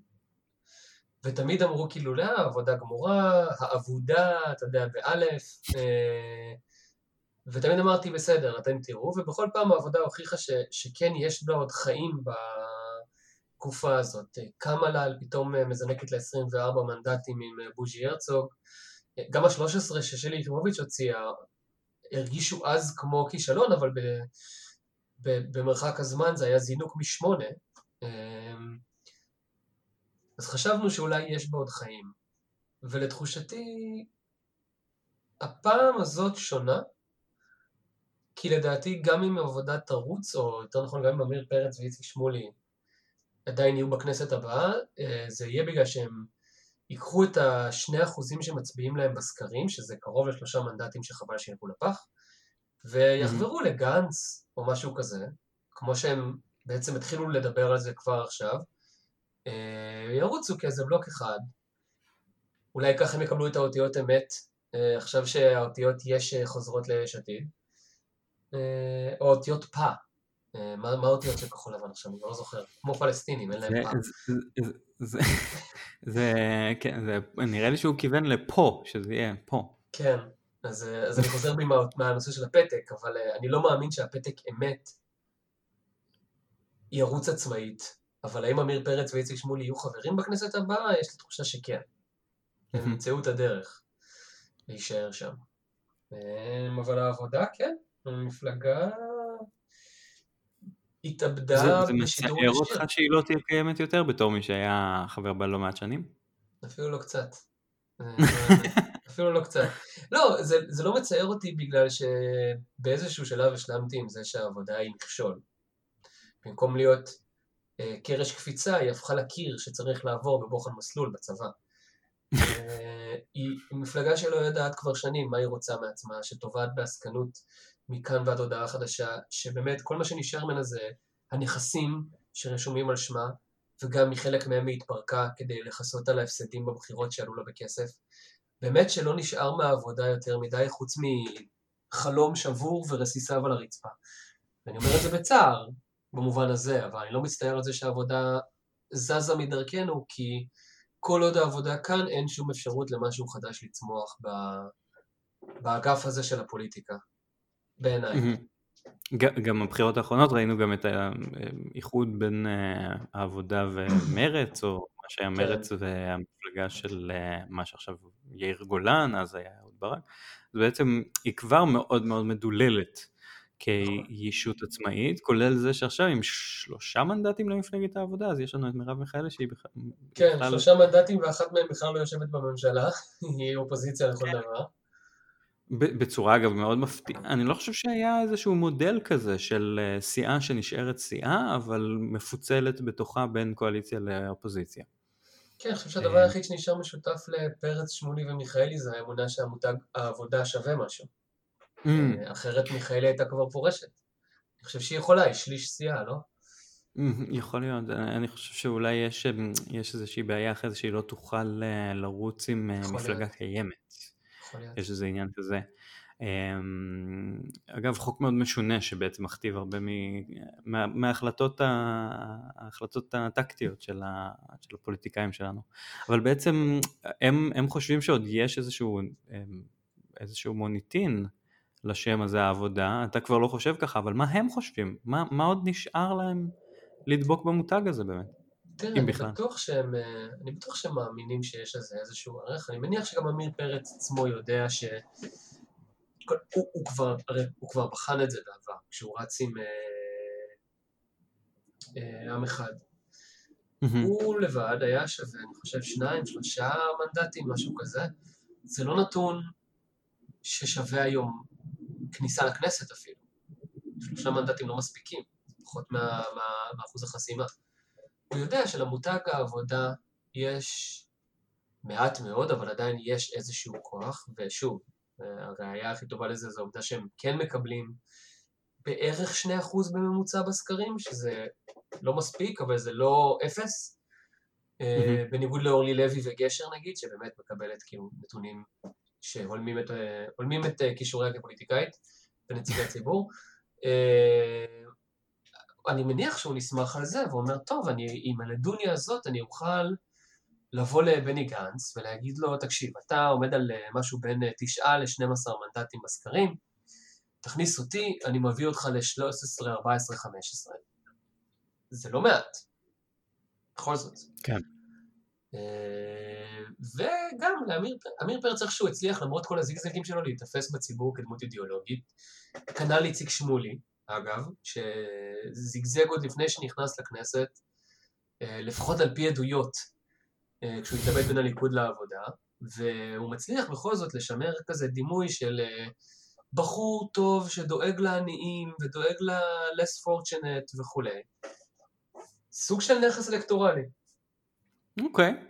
ותמיד אמרו כאילו לא, עבודה גמורה, העבודה, אתה יודע, באלף, אה, ותמיד אמרתי בסדר, אתם תראו, ובכל פעם העבודה הוכיחה ש, שכן יש בה עוד חיים בתקופה הזאת. קמה לה פתאום מזנקת ל-24 מנדטים עם בוז'י הרצוג, גם ה-13 ששלי יחימוביץ' הוציאה, הרגישו אז כמו כישלון, אבל ב, ב, במרחק הזמן זה היה זינוק משמונה. אז חשבנו שאולי יש בה עוד חיים. ולתחושתי, הפעם הזאת שונה, כי לדעתי גם אם עבודה תרוץ, או יותר נכון גם אם עמיר פרץ ואיציק שמולי עדיין יהיו בכנסת הבאה, אה, זה יהיה בגלל שהם ייקחו את השני אחוזים שמצביעים להם בסקרים, שזה קרוב לשלושה מנדטים שחבל שילכו לפח, ויחברו mm-hmm. לגנץ או משהו כזה, כמו שהם בעצם התחילו לדבר על זה כבר עכשיו, ירוצו כאיזה בלוק אחד, אולי ככה הם יקבלו את האותיות אמת, אה, עכשיו שהאותיות יש אה, חוזרות ליש עתיד, או אותיות פא, מה האותיות של כחול לבן עכשיו, אני לא זוכר, כמו פלסטינים, אין להם פא. זה, כן, זה, נראה לי שהוא כיוון לפה, שזה יהיה פה. כן, אז, אז אני חוזר בי מהנושא של הפתק, אבל אני לא מאמין שהפתק אמת ירוץ עצמאית, אבל האם עמיר פרץ ואיציק שמולי יהיו חברים בכנסת הבאה? יש לי תחושה שכן. הם ימצאו את הדרך להישאר שם. אמ, אבל העבודה, כן, המפלגה התאבדה בשידור ישיר. זה מצער אותך שהיא לא תהיה קיימת יותר בתור מי שהיה חבר בה לא מעט שנים? אפילו לא קצת. אפילו לא קצת. לא, זה, זה לא מצער אותי בגלל שבאיזשהו שלב השלמתי עם זה שהעבודה היא מכשול. במקום להיות אה, קרש קפיצה, היא הפכה לקיר שצריך לעבור בבוחן מסלול בצבא. אה, היא מפלגה שלא יודעת כבר שנים מה היא רוצה מעצמה, שטובעת בעסקנות מכאן ועד הודעה חדשה, שבאמת כל מה שנשאר ממנה זה הנכסים שרשומים על שמה, וגם מחלק מהם היא התפרקה כדי לכסות על ההפסדים בבחירות שעלו לה בכסף. באמת שלא נשאר מהעבודה יותר מדי חוץ מחלום שבור ורסיסיו על הרצפה. ואני אומר את זה בצער, במובן הזה, אבל אני לא מצטער על זה שהעבודה זזה מדרכנו, כי כל עוד העבודה כאן אין שום אפשרות למשהו חדש לצמוח באגף הזה של הפוליטיקה, בעיניי. גם בבחירות האחרונות ראינו גם את האיחוד בין אה, העבודה ומרץ, או מה שהיה כן. מרץ והמפלגה של אה, מה שעכשיו יאיר גולן, אז היה אהוד ברק, בעצם היא כבר מאוד מאוד מדוללת. כישות עצמאית, כולל זה שעכשיו עם שלושה מנדטים למפלגת העבודה, אז יש לנו את מרב מיכאלי שהיא בכלל... כן, בכלל... שלושה מנדטים ואחת מהם בכלל לא יושבת בממשלה, היא אופוזיציה לכל כן. דבר. בצורה אגב מאוד מפתיעה, אני לא חושב שהיה איזשהו מודל כזה של אה, סיעה שנשארת סיעה, אבל מפוצלת בתוכה בין קואליציה לאופוזיציה. כן, אני חושב שהדבר אה. היחיד שנשאר משותף לפרץ, שמולי ומיכאלי זה האמונה שהמותג העבודה שווה משהו. Mm. אחרת מיכאלי הייתה כבר פורשת. אני חושב שהיא יכולה, היא שליש סיעה, לא? יכול להיות, אני חושב שאולי יש, יש איזושהי בעיה אחרי זה שהיא לא תוכל לרוץ עם מפלגה להיות. קיימת. יש איזה עניין כזה. אמ, אגב, חוק מאוד משונה שבעצם מכתיב הרבה מה, מההחלטות ההחלטות הטקטיות של, ה, של הפוליטיקאים שלנו. אבל בעצם הם, הם חושבים שעוד יש איזשהו, אמ, איזשהו מוניטין לשם הזה העבודה, אתה כבר לא חושב ככה, אבל מה הם חושבים? מה, מה עוד נשאר להם לדבוק במותג הזה באמת? תראה, אני בטוח שהם, אה, אני בטוח שהם מאמינים שיש לזה איזשהו ערך, אני מניח שגם עמיר פרץ עצמו יודע ש... הוא, הוא, כבר, הרי הוא כבר בחן את זה בעבר, כשהוא רץ עם אה, אה, עם אחד. Mm-hmm. הוא לבד היה שווה, אני חושב, שניים, שלושה מנדטים, משהו כזה. זה לא נתון ששווה היום כניסה לכנסת אפילו. שלושה מנדטים לא מספיקים, פחות מה, מה, מאחוז החסימה. הוא יודע שלמותג העבודה יש מעט מאוד, אבל עדיין יש איזשהו כוח, ושוב, הראייה הכי טובה לזה זו העובדה שהם כן מקבלים בערך 2% בממוצע בסקרים, שזה לא מספיק, אבל זה לא אפס. Mm-hmm. בניגוד לאורלי לוי וגשר נגיד, שבאמת מקבלת כאילו נתונים שהולמים את, את כישוריה כפוליטיקאית ונציגי הציבור. אה, אני מניח שהוא נסמך על זה, ואומר, טוב, אני, עם הנדוניה הזאת אני אוכל לבוא לבני גנץ ולהגיד לו, תקשיב, אתה עומד על אה, משהו בין 9 אה, ל-12 מנדטים בסקרים, תכניס אותי, אני מביא אותך ל-13, 14, 15. זה לא מעט, בכל זאת. כן. אה, וגם לאמיר פרץ איכשהו הצליח למרות כל הזיגזגים שלו להיתפס בציבור כדמות אידיאולוגית. כנ"ל איציק שמולי, אגב, שזיגזג עוד לפני שנכנס לכנסת, לפחות על פי עדויות, אה, כשהוא התלבט בין הליכוד לעבודה, והוא מצליח בכל זאת לשמר כזה דימוי של אה, בחור טוב שדואג לעניים ודואג ל-less fortunate וכולי. סוג של נכס אלקטורלי. אוקיי. Okay.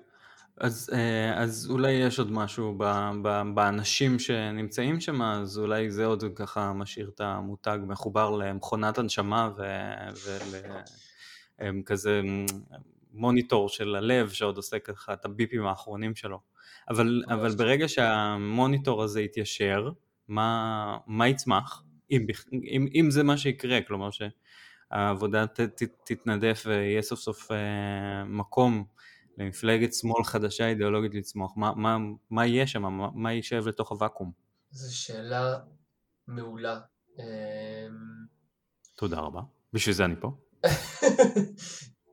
אז, אה, אז אולי יש עוד משהו ב, ב, באנשים שנמצאים שם, אז אולי זה עוד ככה משאיר את המותג מחובר למכונת הנשמה וכזה מוניטור של הלב שעוד עושה ככה את הביפים האחרונים שלו. אבל, אבל ברגע שהמוניטור הזה יתיישר, מה, מה יצמח? אם, אם, אם זה מה שיקרה, כלומר שהעבודה ת, ת, תתנדף ויהיה סוף סוף אה, מקום למפלגת שמאל חדשה אידיאולוגית לצמוח, מה, מה, מה יהיה שם? מה, מה יישב לתוך הוואקום? זו שאלה מעולה. אמ, תודה רבה, בשביל זה אני פה.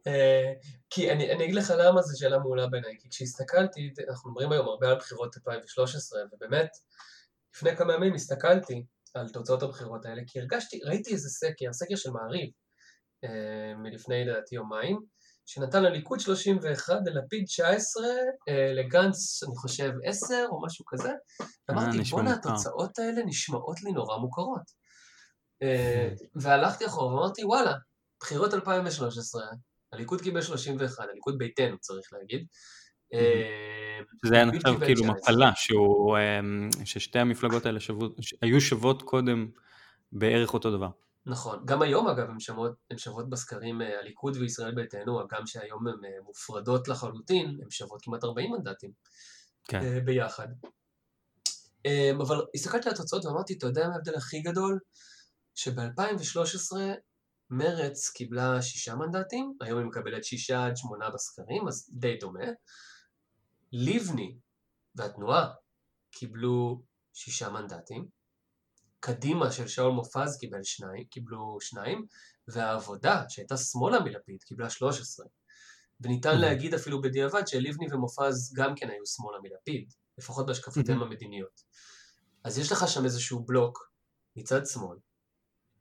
אה, כי אני, אני אגיד לך למה זו שאלה מעולה בעיניי, כי כשהסתכלתי, אנחנו מדברים היום הרבה על בחירות 2013, ובאמת, לפני כמה ימים הסתכלתי על תוצאות הבחירות האלה, כי הרגשתי, ראיתי איזה סקר, סקר של מעריב, אה, מלפני לדעתי יומיים, שנתן לליכוד 31, ללפיד 19, אה, לגנץ אני חושב 10 או משהו כזה, ואמרתי בואנה התוצאות האלה נשמעות לי נורא מוכרות. והלכתי אחורה ואמרתי וואלה, בחירות 2013, הליכוד קיבל 31, הליכוד ביתנו צריך להגיד. אה, זה היה נחשב כאילו מפלה, אמ, ששתי המפלגות האלה היו שוות קודם בערך אותו דבר. נכון, גם היום אגב הן שוות, שוות בסקרים אה, הליכוד וישראל ביתנו, גם שהיום הן אה, מופרדות לחלוטין, הן שוות כמעט 40 מנדטים כן. ביחד. אמ, אבל הסתכלתי על התוצאות ואמרתי, אתה יודע מה ההבדל הכי גדול? שב-2013 מרץ קיבלה שישה מנדטים, היום היא מקבלת שישה עד שמונה בסקרים, אז די דומה. לבני והתנועה קיבלו שישה מנדטים. קדימה של שאול מופז קיבל שניים, קיבלו שניים, והעבודה, שהייתה שמאלה מלפיד, קיבלה 13. וניתן להגיד אפילו בדיעבד שלבני ומופז גם כן היו שמאלה מלפיד, לפחות בהשקפותיהם המדיניות. אז יש לך שם איזשהו בלוק מצד שמאל,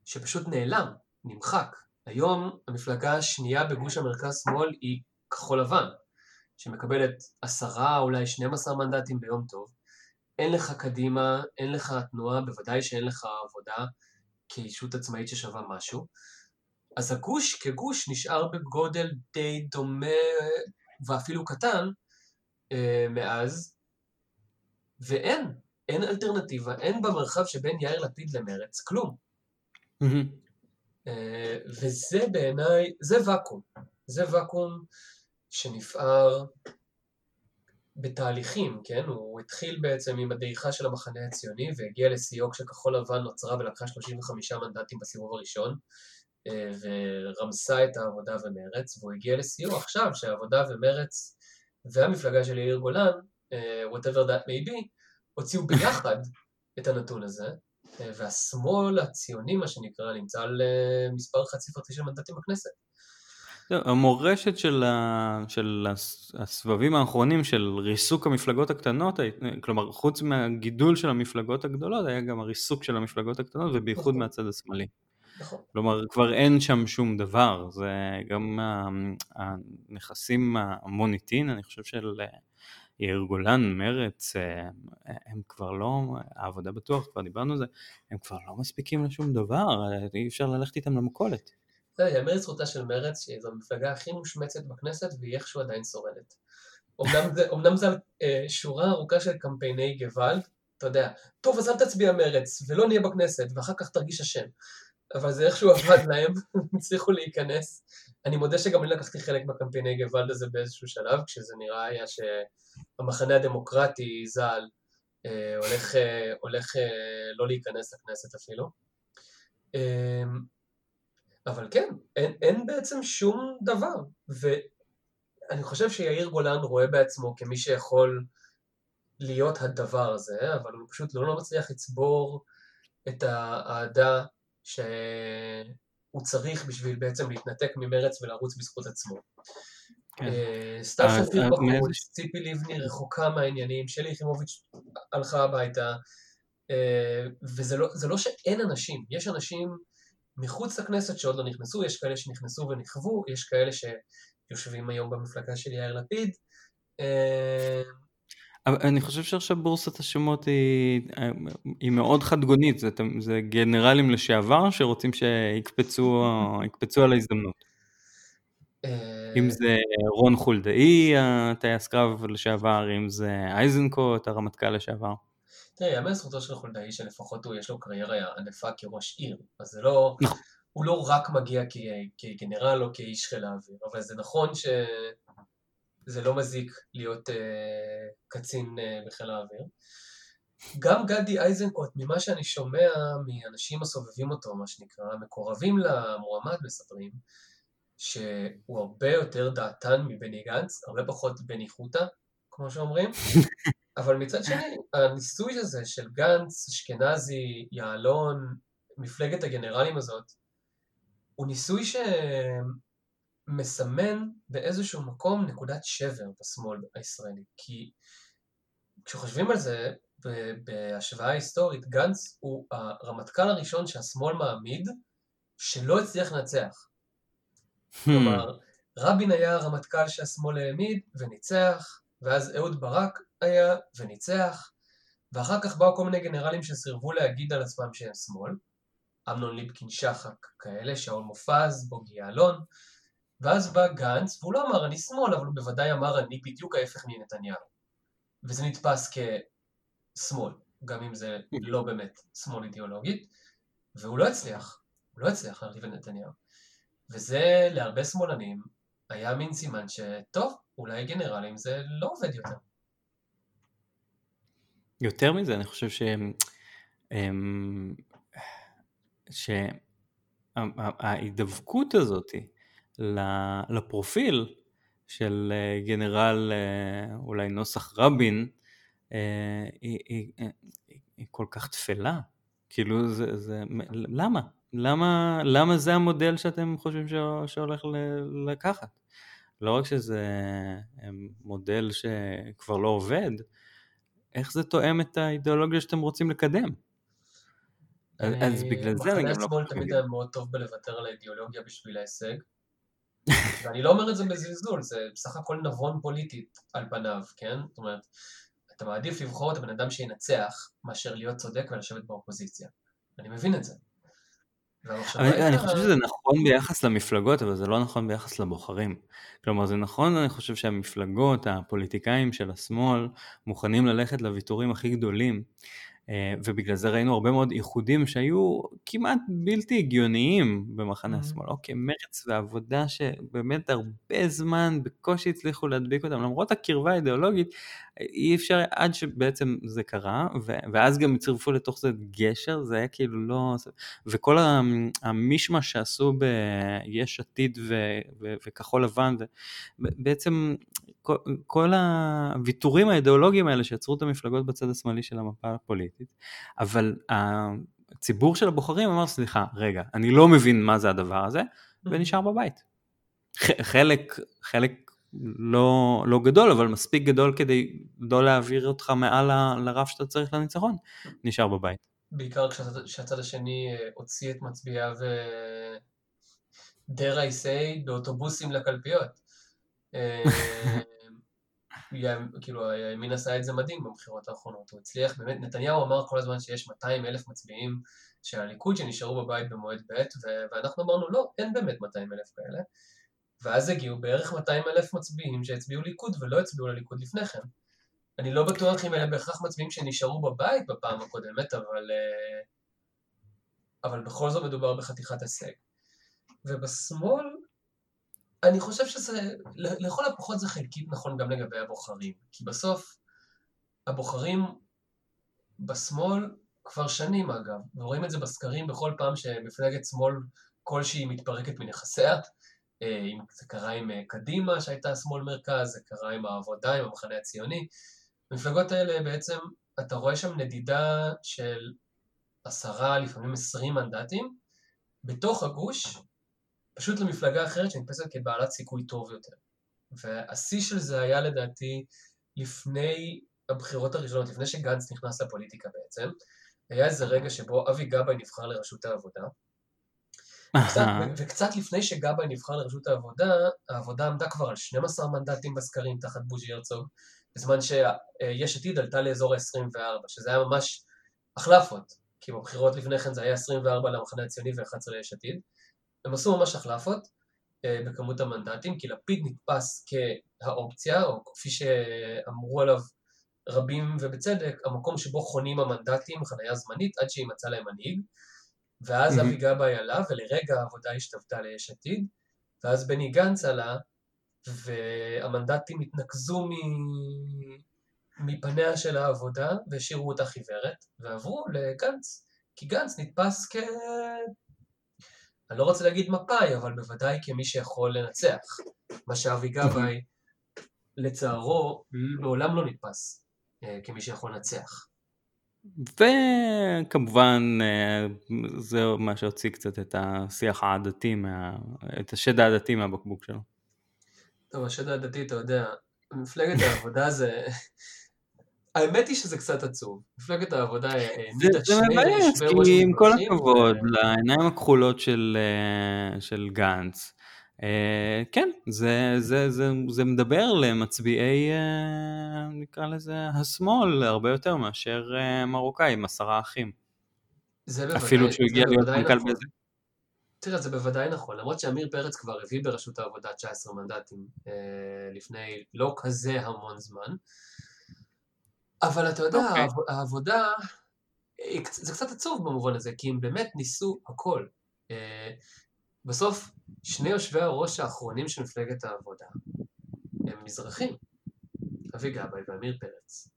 שפשוט נעלם, נמחק. היום המפלגה השנייה בגוש המרכז-שמאל היא כחול לבן, שמקבלת עשרה, אולי 12 מנדטים ביום טוב. אין לך קדימה, אין לך תנועה, בוודאי שאין לך עבודה כישות עצמאית ששווה משהו. אז הגוש כגוש נשאר בגודל די דומה ואפילו קטן אה, מאז, ואין, אין אלטרנטיבה, אין במרחב שבין יאיר לפיד למרץ כלום. Mm-hmm. וזה בעיניי, זה ואקום. זה ואקום שנפער בתהליכים, כן? הוא התחיל בעצם עם הדעיכה של המחנה הציוני והגיע לשיאו כשכחול לבן נוצרה ולקחה 35 מנדטים בסיבוב הראשון ורמסה את העבודה ומרץ, והוא הגיע לשיאו עכשיו שהעבודה ומרץ והמפלגה של יאיר גולן, whatever that may be, הוציאו ביחד את הנתון הזה, והשמאל הציוני, מה שנקרא, נמצא על מספר חד ספרתי של מנדטים בכנסת. המורשת של, ה, של הסבבים האחרונים של ריסוק המפלגות הקטנות, כלומר חוץ מהגידול של המפלגות הגדולות היה גם הריסוק של המפלגות הקטנות ובייחוד נכון. מהצד השמאלי. נכון. כלומר כבר אין שם שום דבר, זה גם הנכסים המוניטין אני חושב של יאיר גולן, מרץ, הם כבר לא, העבודה בטוח, כבר דיברנו על זה, הם כבר לא מספיקים לשום דבר, אי אפשר ללכת איתם למכולת. זה יאמר לזכותה של מרץ, שזו המפלגה הכי מושמצת בכנסת והיא איכשהו עדיין שורדת. אמנם זה אה, שורה ארוכה של קמפייני גוואלד, אתה יודע, טוב אז אל תצביע מרץ ולא נהיה בכנסת ואחר כך תרגיש אשם. אבל זה איכשהו עבד להם, הם הצליחו להיכנס. אני מודה שגם אני לקחתי חלק בקמפייני גוואלד הזה באיזשהו שלב, כשזה נראה היה שהמחנה הדמוקרטי ז"ל אה, הולך, אה, הולך אה, לא להיכנס לכנסת אפילו. אה, אבל כן, אין, אין בעצם שום דבר, ואני חושב שיאיר גולן רואה בעצמו כמי שיכול להיות הדבר הזה, אבל הוא פשוט לא, לא מצליח לצבור את האהדה שהוא צריך בשביל בעצם להתנתק ממרץ ולרוץ בזכות עצמו. כן. אה, סתיו אה, שפיר אה, בחוץ, ציפי לבני רחוקה מהעניינים, שלי יחימוביץ' הלכה הביתה, וזה לא, לא שאין אנשים, יש אנשים מחוץ לכנסת שעוד לא נכנסו, יש כאלה שנכנסו ונכוו, יש כאלה שיושבים היום במפלגה של יאיר לפיד. אה, אבל אני חושב שעכשיו בורסת השמות היא, היא מאוד חד גונית, זה, זה גנרלים לשעבר שרוצים שיקפצו על ההזדמנות. אה, אם זה רון חולדאי, הטייס קרב לשעבר, אם זה אייזנקוט, הרמטכ"ל לשעבר. תראה, יאמר לזכותו של חולדאי שלפחות הוא יש לו קריירה ענפה כראש עיר, אז זה לא, נכון. הוא לא רק מגיע כגנרל או כאיש חיל האוויר, אבל זה נכון שזה לא מזיק להיות uh, קצין uh, בחיל האוויר. גם גדי איזנקוט, ממה שאני שומע מאנשים הסובבים אותו, מה שנקרא, מקורבים למועמד מספרים, שהוא הרבה יותר דעתן מבני גנץ, הרבה פחות בני חוטה, כמו שאומרים, אבל מצד שני, הניסוי הזה של גנץ, אשכנזי, יעלון, מפלגת הגנרלים הזאת, הוא ניסוי שמסמן באיזשהו מקום נקודת שבר בשמאל הישראלי. כי כשחושבים על זה, בהשוואה היסטורית, גנץ הוא הרמטכ"ל הראשון שהשמאל מעמיד שלא הצליח לנצח. Hmm. כלומר, רבין היה הרמטכ"ל שהשמאל העמיד וניצח, ואז אהוד ברק היה וניצח, ואחר כך באו כל מיני גנרלים שסירבו להגיד על עצמם שהם שמאל, אמנון ליבקין שחק כאלה, שאול מופז, בוגי יעלון, ואז בא גנץ, והוא לא אמר אני שמאל, אבל הוא בוודאי אמר אני בדיוק ההפך מנתניהו. וזה נתפס כשמאל, גם אם זה לא באמת שמאל אידיאולוגית, והוא לא הצליח, הוא לא הצליח להרחיב את נתניהו. וזה להרבה שמאלנים היה מין סימן שטוב, אולי גנרלים זה לא עובד יותר. יותר מזה, אני חושב ש... שההידבקות הזאת לפרופיל של אה, גנרל אה, אולי נוסח רבין אה, היא, היא, היא, היא כל כך תפלה. כאילו זה, זה, למה? למה, למה זה המודל שאתם חושבים שהולך לקחת? לא רק שזה מודל שכבר לא עובד, איך זה תואם את האידיאולוגיה שאתם רוצים לקדם? אז בגלל זה אני גם לא... מחנה השמאל תמיד היה מאוד טוב בלוותר על האידיאולוגיה בשביל ההישג. ואני לא אומר את זה בזלזול, זה בסך הכל נבון פוליטית על פניו, כן? זאת אומרת, אתה מעדיף לבחור את הבן אדם שינצח, מאשר להיות צודק ולשבת באופוזיציה. אני מבין את זה. אני, אני חושב שזה נכון ביחס למפלגות, אבל זה לא נכון ביחס לבוחרים. כלומר, זה נכון, אני חושב שהמפלגות, הפוליטיקאים של השמאל, מוכנים ללכת לוויתורים הכי גדולים, אה, ובגלל זה ראינו הרבה מאוד איחודים שהיו כמעט בלתי הגיוניים במחנה mm-hmm. השמאל. אוקיי, מרץ ועבודה שבאמת הרבה זמן בקושי הצליחו להדביק אותם, למרות הקרבה האידיאולוגית, אי אפשר עד שבעצם זה קרה, ואז גם הצטרפו לתוך זה גשר, זה היה כאילו לא... וכל המישמש שעשו ביש עתיד וכחול לבן, בעצם כל, כל הוויתורים האידיאולוגיים האלה שיצרו את המפלגות בצד השמאלי של המפה הפוליטית, אבל הציבור של הבוחרים אמר, סליחה, רגע, אני לא מבין מה זה הדבר הזה, ונשאר בבית. חלק, חלק לא, לא גדול, אבל מספיק גדול כדי לא להעביר אותך מעל לרף שאתה צריך לניצחון, נשאר בבית. בעיקר כשהצד השני אה, הוציא את מצביעיו, dare I say, באוטובוסים לקלפיות. אה, כאילו הימין עשה את זה מדהים במבחירות האחרונות, הוא הצליח, באמת, נתניהו אמר כל הזמן שיש 200 אלף מצביעים של הליכוד שנשארו בבית במועד ב' ואנחנו אמרנו לא, אין באמת 200 אלף כאלה ואז הגיעו בערך 200 אלף מצביעים שהצביעו ליכוד ולא הצביעו לליכוד לפני כן. אני לא בטוח אם אלה בהכרח מצביעים שנשארו בבית בפעם הקודמת, אבל, אה, אבל בכל זאת מדובר בחתיכת הישג. ובשמאל אני חושב שזה, לכל הפחות זה חלקית נכון גם לגבי הבוחרים, כי בסוף הבוחרים בשמאל כבר שנים אגב, ורואים את זה בסקרים בכל פעם שמפלגת שמאל כלשהי מתפרקת מנכסיה, אה, זה קרה עם אה, קדימה שהייתה שמאל מרכז, זה קרה עם העבודה, עם המחנה הציוני, המפלגות האלה בעצם, אתה רואה שם נדידה של עשרה, לפעמים עשרים מנדטים, בתוך הגוש, פשוט למפלגה אחרת שנתפסת כבעלת סיכוי טוב יותר. והשיא של זה היה לדעתי לפני הבחירות הראשונות, לפני שגנץ נכנס לפוליטיקה בעצם, היה איזה רגע שבו אבי גבאי נבחר לראשות העבודה, וקצת, וקצת לפני שגבאי נבחר לראשות העבודה, העבודה עמדה כבר על 12 מנדטים בסקרים תחת בוז'י הרצוג, בזמן שיש עתיד עלתה לאזור ה-24, שזה היה ממש החלפות, כי בבחירות לפני כן זה היה 24 למחנה הציוני ו-11 ליש עתיד, הם עשו ממש החלפות אה, בכמות המנדטים, כי לפיד נתפס כהאופציה, או כפי שאמרו עליו רבים ובצדק, המקום שבו חונים המנדטים, חניה זמנית, עד שימצא להם מנהיג, ואז אבי גבאי עלה, ולרגע העבודה השתוותה ליש עתיד, ואז בני גנץ עלה, והמנדטים התנקזו מ... מפניה של העבודה, והשאירו אותה חיוורת, ועברו לגנץ, כי גנץ נתפס כ... אני לא רוצה להגיד מפאי, אבל בוודאי כמי שיכול לנצח. מה שאבי גבאי, לצערו, מעולם לא נתפס אה, כמי שיכול לנצח. וכמובן אה, זה מה שהוציא קצת את השיח העדתי, מה... את השד העדתי מהבקבוק שלו. טוב, השד העדתי, אתה יודע, מפלגת העבודה זה... האמת היא שזה קצת עצוב. מפלגת העבודה העמידה שני מבאס, כי עם כל הכבוד לעיניים הכחולות של, אה, של גנץ, אה, כן, זה, זה, זה, זה מדבר למצביעי, אה, נקרא לזה, השמאל, הרבה יותר מאשר מרוקאי עם עשרה אחים. זה בוודאי, אפילו שהוא הגיע להיות מנכ"ל נכון. בזה. תראה, זה בוודאי נכון, למרות שעמיר פרץ כבר הביא בראשות העבודה 19 מנדטים לפני לא כזה המון זמן. אבל אתה יודע, okay. אוקיי. העבודה, זה קצת עצוב במובן הזה, כי הם באמת ניסו הכל. בסוף, שני יושבי הראש האחרונים של מפלגת העבודה הם מזרחים, אבי גבאי ואמיר פרץ,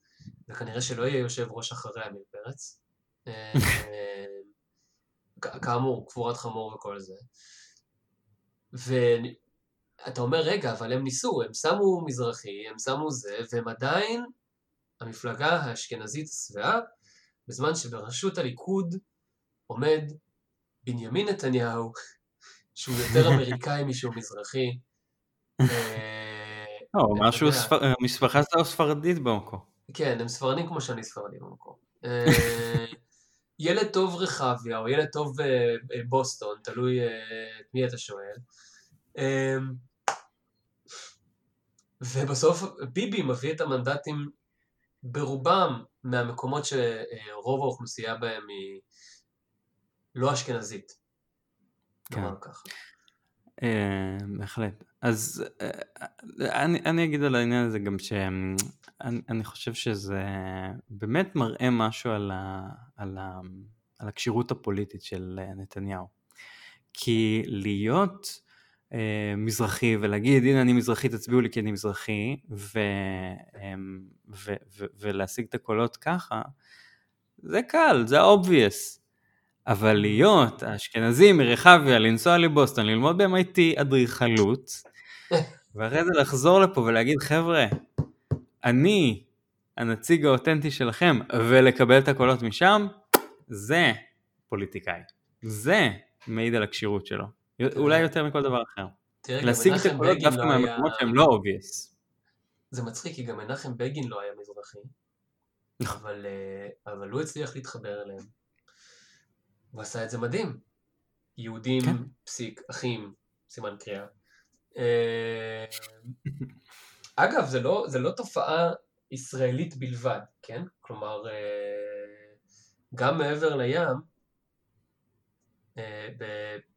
וכנראה שלא יהיה יושב ראש אחרי אמיר פרץ. אה, כאמור, קבורת חמור וכל זה. ואתה אומר, רגע, אבל הם ניסו, הם שמו מזרחי, הם שמו זה, והם עדיין המפלגה האשכנזית השבעה, בזמן שבראשות הליכוד עומד בנימין נתניהו, שהוא יותר אמריקאי משהוא מזרחי. לא, משהו, המשפחה שלו ספרדית במקום. כן, הם ספרדים כמו שאני ספרדי במקום. אה, ילד טוב רחביה, או ילד טוב אה, בוסטון, תלוי את מי אתה שואל. ובסוף ביבי מביא את המנדטים ברובם מהמקומות שרוב האוכלוסייה בהם היא לא אשכנזית. כן. בהחלט. אז אני, אני אגיד על העניין הזה גם שאני אני חושב שזה באמת מראה משהו על, ה, על, ה, על הכשירות הפוליטית של נתניהו. כי להיות אה, מזרחי ולהגיד הנה אני מזרחי תצביעו לי כי אני מזרחי ו, אה, ו, ו, ולהשיג את הקולות ככה זה קל זה obvious אבל להיות אשכנזי מרחביה לנסוע לבוסטון ללמוד ב-MIT אדריכלות ואחרי זה לחזור לפה ולהגיד חבר'ה אני הנציג האותנטי שלכם ולקבל את הקולות משם זה פוליטיקאי זה מעיד על הכשירות שלו אולי יותר מכל דבר אחר. להשיג את הקולות דווקא לא מהמקומות שהם לא obvious. זה מצחיק, כי גם מנחם בגין לא היה מזרחי, נכון. אבל, אה, אבל הוא הצליח להתחבר אליהם. הוא עשה את זה מדהים. יהודים, כן. פסיק, אחים, סימן קריאה. אה, אגב, זה לא, זה לא תופעה ישראלית בלבד, כן? כלומר, אה, גם מעבר לים, אה,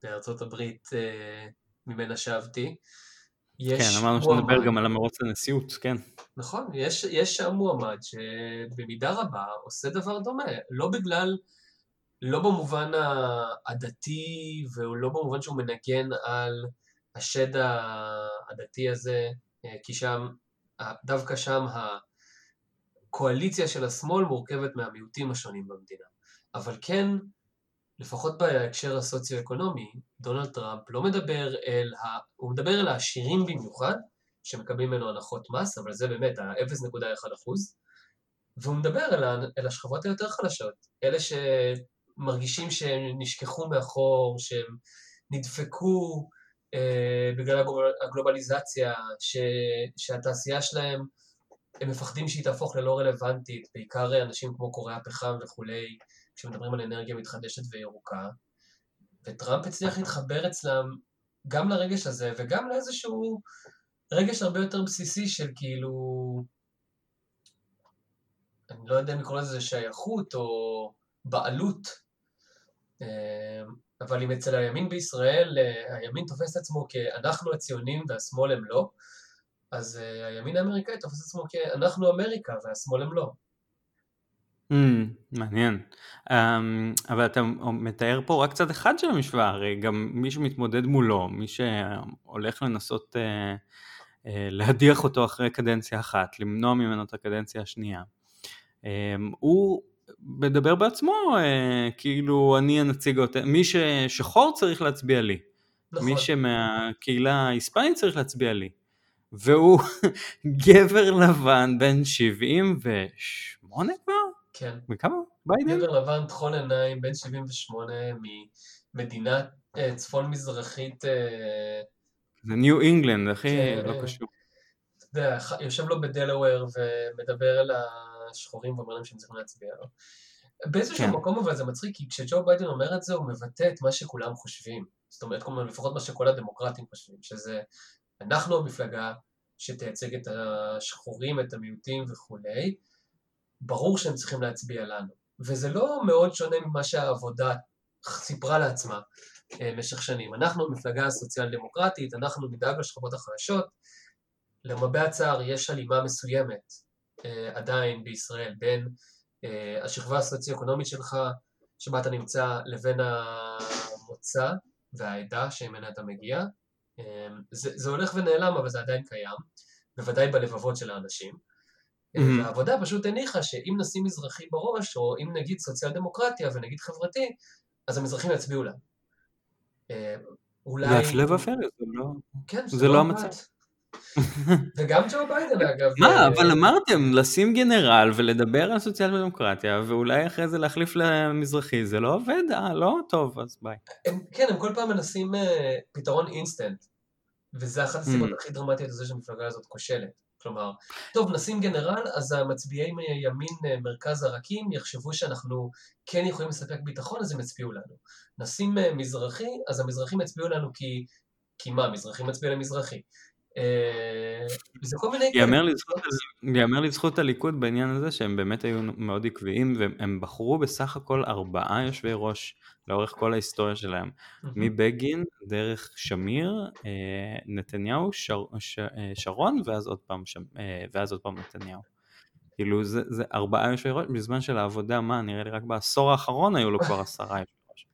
בארצות הברית ממנה שבתי. כן, אמרנו שנדבר גם על המרוץ לנשיאות, כן. נכון, יש, יש שם מועמד שבמידה רבה עושה דבר דומה, לא בגלל, לא במובן הדתי, ולא במובן שהוא מנגן על השד הדתי הזה, אה, כי שם, דווקא שם הקואליציה של השמאל מורכבת מהמיעוטים השונים במדינה. אבל כן, לפחות בהקשר הסוציו-אקונומי, דונלד טראמפ לא מדבר אל ה... הוא מדבר אל העשירים במיוחד, שמקבלים ממנו הנחות מס, אבל זה באמת ה-0.1%, והוא מדבר אל. אל השכבות היותר חלשות, אלה שמרגישים שהם נשכחו מאחור, שהם נדפקו אה, בגלל הגלובליזציה, ש... שהתעשייה שלהם, הם מפחדים שהיא תהפוך ללא רלוונטית, בעיקר אנשים כמו קוראי הפחם וכולי, כשמדברים על אנרגיה מתחדשת וירוקה, וטראמפ הצליח להתחבר אצלם גם לרגש הזה וגם לאיזשהו רגש הרבה יותר בסיסי של כאילו, אני לא יודע אם לקרוא לזה שייכות או בעלות, אבל אם אצל הימין בישראל אה, הימין תופס את עצמו כאנחנו הציונים והשמאל הם לא, אז אה, הימין האמריקאי תופס את עצמו כאנחנו אמריקה והשמאל הם לא. Mm, מעניין. Um, אבל אתה מתאר פה רק צד אחד של המשוואה, הרי גם מי שמתמודד מולו, מי שהולך לנסות uh, uh, להדיח אותו אחרי קדנציה אחת, למנוע ממנו את הקדנציה השנייה, um, הוא מדבר בעצמו uh, כאילו אני הנציג, מי ששחור צריך להצביע לי, נכון. מי שמהקהילה ההיספנית צריך להצביע לי. והוא גבר לבן בן 78 כבר? כן. מכמה? ביידן? גבר לבן, תכול עיניים, בן 78, ממדינה אה, צפון מזרחית. אה, זה ניו אינגלנד, אחי, כן, לא אה, קשור. אתה יודע, יושב לו בדלוור ומדבר אל השחורים ואומר להם שהם צריכים להצביע לו. באיזשהו כן. מקום אבל זה מצחיק, כי כשג'ו ביידן אומר את זה, הוא מבטא את מה שכולם חושבים. זאת אומרת, כלומר, לפחות מה שכל הדמוקרטים חושבים, שזה אנחנו המפלגה שתייצג את השחורים, את המיעוטים וכולי, ברור שהם צריכים להצביע לנו. וזה לא מאוד שונה ממה שהעבודה סיפרה לעצמה אה, במשך שנים. אנחנו מפלגה סוציאל דמוקרטית, אנחנו נדאג לשכבות החלשות. למרבה הצער יש הלימה מסוימת עדיין בישראל בין אה, השכבה הסוציו-אקונומית שלך, שבה אתה נמצא, לבין המוצא והעדה שממנה אתה מגיע. זה, זה הולך ונעלם, אבל זה עדיין קיים, בוודאי בלבבות של האנשים. Mm-hmm. והעבודה פשוט הניחה שאם נשים מזרחי בראש, או אם נגיד סוציאל דמוקרטיה ונגיד חברתי, אז המזרחים יצביעו. אה, אולי... והפלא ופלא, זה לא... כן, זה לא המצב. וגם ג'ו ביידן אגב. מה, אה, אבל אמרתם, לשים גנרל ולדבר על סוציאל דמוקרטיה, ואולי אחרי זה להחליף למזרחי, זה לא עובד? אה, לא טוב, אז ביי. כן, הם כל פעם מנסים אה, פתרון אינסטנט, וזה אחת הסיבות הכי דרמטיות לזה שהמפלגה הזאת כושלת. כלומר, טוב, נשים גנרל, אז המצביעי מימין אה, מרכז הרכים יחשבו שאנחנו כן יכולים לספק ביטחון, אז הם יצביעו לנו. נשים מזרחי, אז המזרחים יצביעו לנו כי... כי מה, מזרחים מצביע למזרחי. וזה כל מיני... ייאמר לזכות הליכוד בעניין הזה שהם באמת היו מאוד עקביים והם בחרו בסך הכל ארבעה יושבי ראש לאורך כל ההיסטוריה שלהם. מבגין, דרך שמיר, נתניהו, שרון ואז עוד פעם, ואז עוד פעם נתניהו. כאילו זה, זה ארבעה יושבי ראש, בזמן של העבודה, מה, נראה לי רק בעשור האחרון היו לו כבר עשרה יושבי ראש.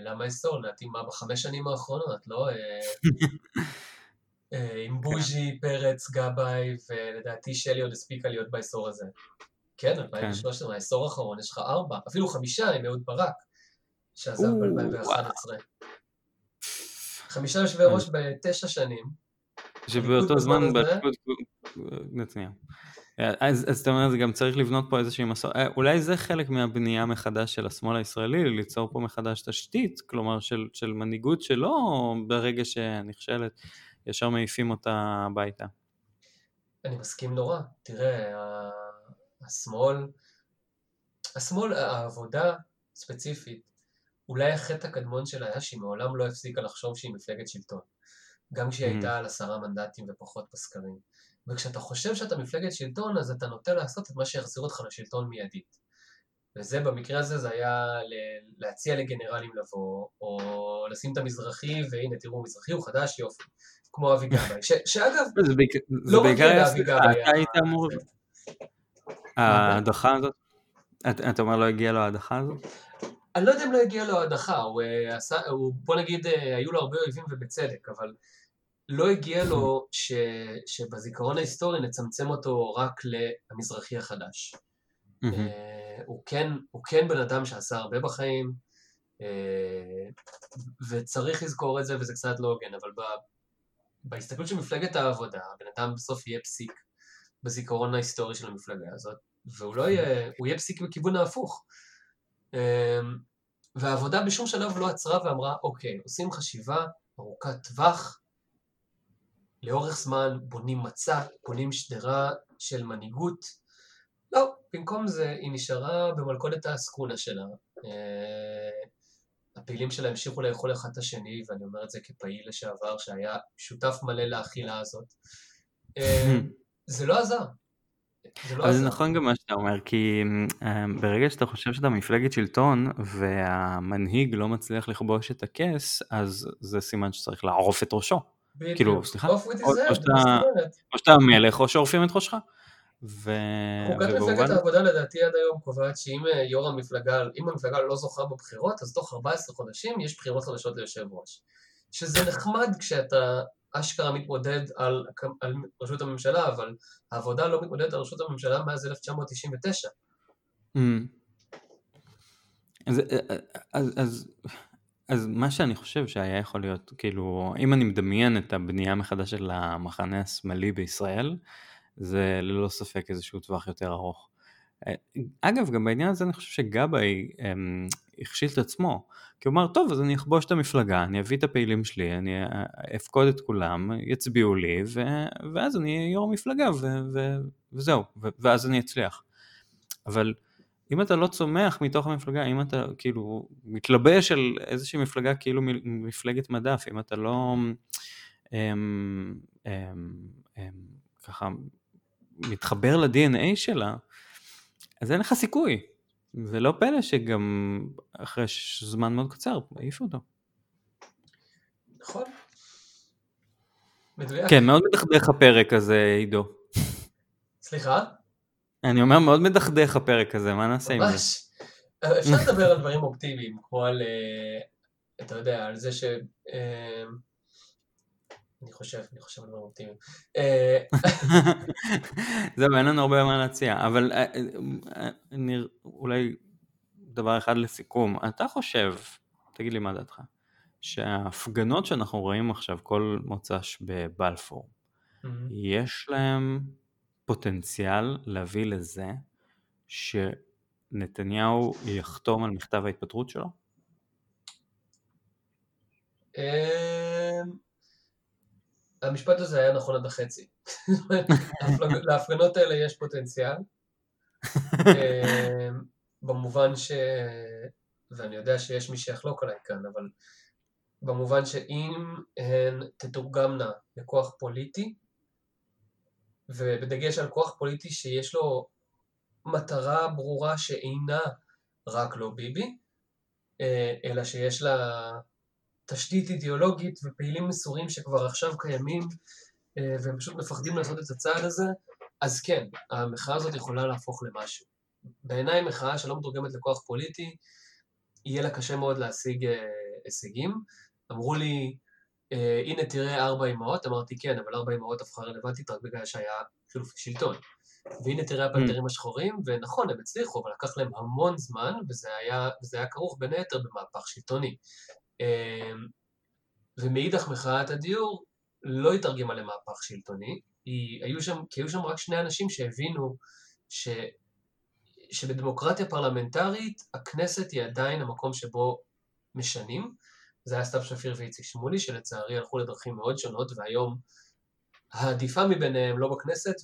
למה עשור? לדעתי מה בחמש שנים האחרונות, לא? עם בוז'י, פרץ, גבאי, ולדעתי שלי עוד הספיקה להיות בעשור הזה. כן, 2013, העשור האחרון, יש לך ארבע, אפילו חמישה עם אהוד ברק, שעזב ב-2011. חמישה יושבי ראש בתשע שנים. שבאותו זמן, נתניהו. אז, אז אתה אומר, זה גם צריך לבנות פה איזושהי מסורת, אולי זה חלק מהבנייה מחדש של השמאל הישראלי, ליצור פה מחדש תשתית, כלומר של, של מנהיגות שלא ברגע שנכשלת, ישר מעיפים אותה הביתה. אני מסכים נורא, תראה, השמאל, השמאל, העבודה ספציפית, אולי החטא הקדמון שלה היה שהיא מעולם לא הפסיקה לחשוב שהיא מפלגת שלטון. גם כשהיא mm-hmm. הייתה על עשרה מנדטים ופחות בסקרים. וכשאתה חושב שאתה מפלגת שלטון, אז אתה נוטה לעשות את מה שיחזיר אותך לשלטון מיידית. וזה במקרה הזה זה היה להציע לגנרלים לבוא, או לשים את המזרחי, והנה תראו, מזרחי הוא חדש, יופי. כמו אבי גבאי, שאגב, לא מגיע לאבי גבאי. אתה היית אמור... ההדחה הזאת? אתה אומר לא הגיע לו ההדחה הזאת? אני לא יודע אם לא הגיע לו ההדחה, הוא עשה, בוא נגיד, אה, היו לו הרבה אויבים ובצדק, אבל לא הגיע לו ש, שבזיכרון ההיסטורי נצמצם אותו רק למזרחי החדש. uh, הוא, כן, הוא כן בן אדם שעשה הרבה בחיים, וצריך לזכור את זה, וזה קצת לא הוגן, אבל בהסתכלות של מפלגת העבודה, הבן אדם בסוף יהיה פסיק בזיכרון ההיסטורי של המפלגה הזאת, והוא לא יהיה, הוא יהיה פסיק בכיוון ההפוך. Uh, והעבודה בשום שלב לא עצרה ואמרה, אוקיי, עושים חשיבה ארוכת טווח, לאורך זמן בונים מצע, בונים שדרה של מנהיגות. לא, במקום זה היא נשארה במלכודת העסקונה שלה. הפעילים שלה המשיכו לאכול אחד את השני, ואני אומר את זה כפעיל לשעבר שהיה שותף מלא לאכילה הזאת. אה, זה לא עזר. זה לא זה נכון גם מה שאתה אומר, כי אה, ברגע שאתה חושב שאתה מפלגת שלטון והמנהיג לא מצליח לכבוש את הכס, אז זה סימן שצריך לערוף את ראשו. כאילו, סליחה? או שאתה מלך או שעורפים את ראשך. ו... חוקת מפלגת העבודה לדעתי עד היום קובעת שאם אה, יו"ר המפלגה, אם המפלגה לא זוכה בבחירות, אז תוך 14 חודשים יש בחירות חדשות ליושב ראש. שזה נחמד כשאתה אשכרה מתמודד על, על ראשות הממשלה, אבל העבודה לא מתמודדת על ראשות הממשלה מאז 1999. Mm. אז, אה, אה, אז, אז אז מה שאני חושב שהיה יכול להיות, כאילו, אם אני מדמיין את הבנייה מחדש של המחנה השמאלי בישראל, זה ללא ספק איזשהו טווח יותר ארוך. אה, אגב, גם בעניין הזה אני חושב שגבאי אמ, הכשיל את עצמו. כי הוא אמר, טוב, אז אני אכבוש את המפלגה, אני אביא את הפעילים שלי, אני אה, אפקוד את כולם, יצביעו לי, ו... ואז אני אהיה יו"ר המפלגה, ו... ו... וזהו, ו... ואז אני אצליח. אבל אם אתה לא צומח מתוך המפלגה, אם אתה כאילו מתלבש על איזושהי מפלגה כאילו מפלגת מדף, אם אתה לא הם, הם, הם, ככה מתחבר ל-DNA שלה, אז אין לך סיכוי. ולא פלא שגם אחרי זמן מאוד קצר העיפו אותו. נכון. מדויק. כן, מאוד מדכדך הפרק הזה, עידו. סליחה? אני אומר, מאוד מדכדך הפרק הזה, מה נעשה עם זה? ממש. אפשר לדבר על דברים אופטימיים, כמו על, אה, אתה יודע, על זה ש... אה, אני חושב, אני חושב על דברים אופטימיים. אה, זהו, אין לנו הרבה מה להציע, אבל אני, אולי דבר אחד לסיכום, אתה חושב, תגיד לי מה דעתך, שההפגנות שאנחנו רואים עכשיו כל מוצ"ש בבלפור, יש להם פוטנציאל להביא לזה שנתניהו יחתום על מכתב ההתפטרות שלו? המשפט הזה היה נכון עד החצי. להפגנות האלה יש פוטנציאל. אמ, במובן ש... ואני יודע שיש מי שיחלוק עליי כאן, אבל במובן שאם הן תתורגמנה לכוח פוליטי, ובדגש על כוח פוליטי שיש לו מטרה ברורה שאינה רק לא ביבי, אה, אלא שיש לה תשתית אידיאולוגית ופעילים מסורים שכבר עכשיו קיימים אה, והם פשוט מפחדים לעשות את הצעד הזה, אז כן, המחאה הזאת יכולה להפוך למשהו. בעיניי מחאה שלא מתורגמת לכוח פוליטי, יהיה לה קשה מאוד להשיג אה, הישגים. אמרו לי, הנה תראה ארבע אמהות, אמרתי כן, אבל ארבע אמהות הפכה רלוונטית רק בגלל שהיה חילופי שלטון. והנה תראה הפנתרים mm. השחורים, ונכון, הם הצליחו, אבל לקח להם המון זמן, וזה היה, וזה היה כרוך בין היתר במהפך שלטוני. אמ, ומאידך מחאת הדיור לא התרגמה למהפך שלטוני, היא, היו שם, כי היו שם רק שני אנשים שהבינו ש, שבדמוקרטיה פרלמנטרית הכנסת היא עדיין המקום שבו משנים. זה היה סתיו שפיר ואיציק שמולי, שלצערי הלכו לדרכים מאוד שונות, והיום העדיפה מביניהם לא בכנסת,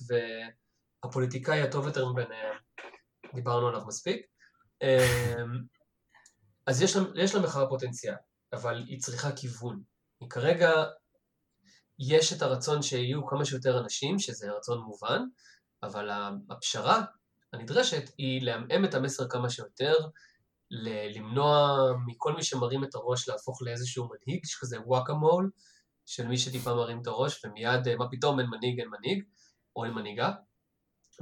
והפוליטיקאי הטוב יותר מביניהם, דיברנו עליו מספיק. אמ, אז יש, יש למחאה פוטנציאל, אבל היא צריכה כיוון. כרגע, יש את הרצון שיהיו כמה שיותר אנשים, שזה רצון מובן, אבל הפשרה הנדרשת היא לעמעם את המסר כמה שיותר, למנוע מכל מי שמרים את הראש להפוך לאיזשהו מנהיג, שכזה וואקמול, של מי שטיפה מרים את הראש, ומיד מה פתאום אין מנהיג, אין מנהיג, או אין מנהיגה.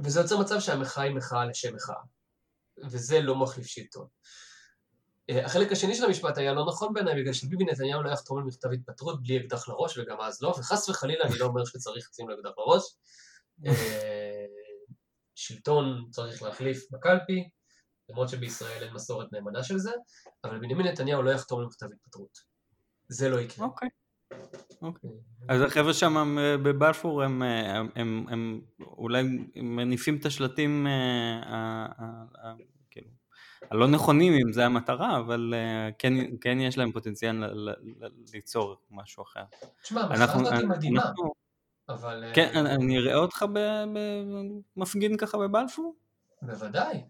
וזה יוצר מצב שהמחאה היא מחאה לשם מחאה, וזה לא מחליף שלטון. אה, החלק השני של המשפט היה לא נכון בעיניי, בגלל שביבי נתניהו לא יחתום על מכתב התפטרות בלי אקדח לראש, וגם אז לא, וחס וחלילה אני לא אומר שצריך לשים לו אקדח לראש. אה, שלטון צריך להחליף בקלפי, למרות שבישראל אין מסורת נאמנה של זה, אבל בנימין נתניהו לא יחתום על מכתב התפטרות. זה לא יקרה. אוקיי. אוקיי. אז החבר'ה שם אה, בבלפור הם, הם, הם, הם אולי מניפים את השלטים הלא נכונים אם זה המטרה, אבל כן, כן יש להם פוטנציאל ליצור משהו אחר. תשמע, המחאה הזאת היא מדהימה. אבל... כן, אני אראה אותך מפגין ככה בבלפור? בוודאי.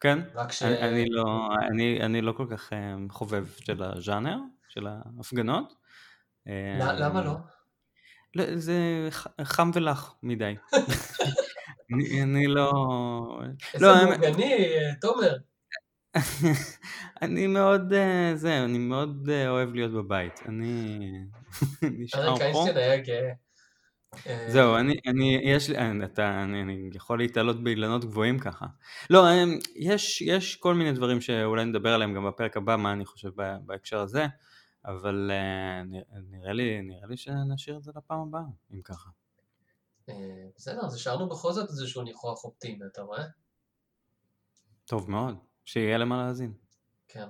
כן? רק ש... אני לא, אני, אני לא כל כך חובב של הז'אנר, של ההפגנות. למה לא? לא, זה חם ולח מדי. אני, אני לא... איזה לא, מוגני, תומר. אני מאוד, אה, זה, אני מאוד אה, אוהב להיות בבית. אני נשאר פה. אריק איינשטיין היה גאה. זהו, אני, אני, יש לי, אה, אתה, אני, אני יכול להתעלות באילנות גבוהים ככה. לא, יש, יש כל מיני דברים שאולי נדבר עליהם גם בפרק הבא, מה אני חושב בהקשר הזה, אבל נראה לי, נראה לי שנשאיר את זה לפעם הבאה, אם ככה. בסדר, אז השארנו בכל זאת איזשהו ניחוח אופטימי, אתה רואה? טוב מאוד, שיהיה למה להאזין. כן.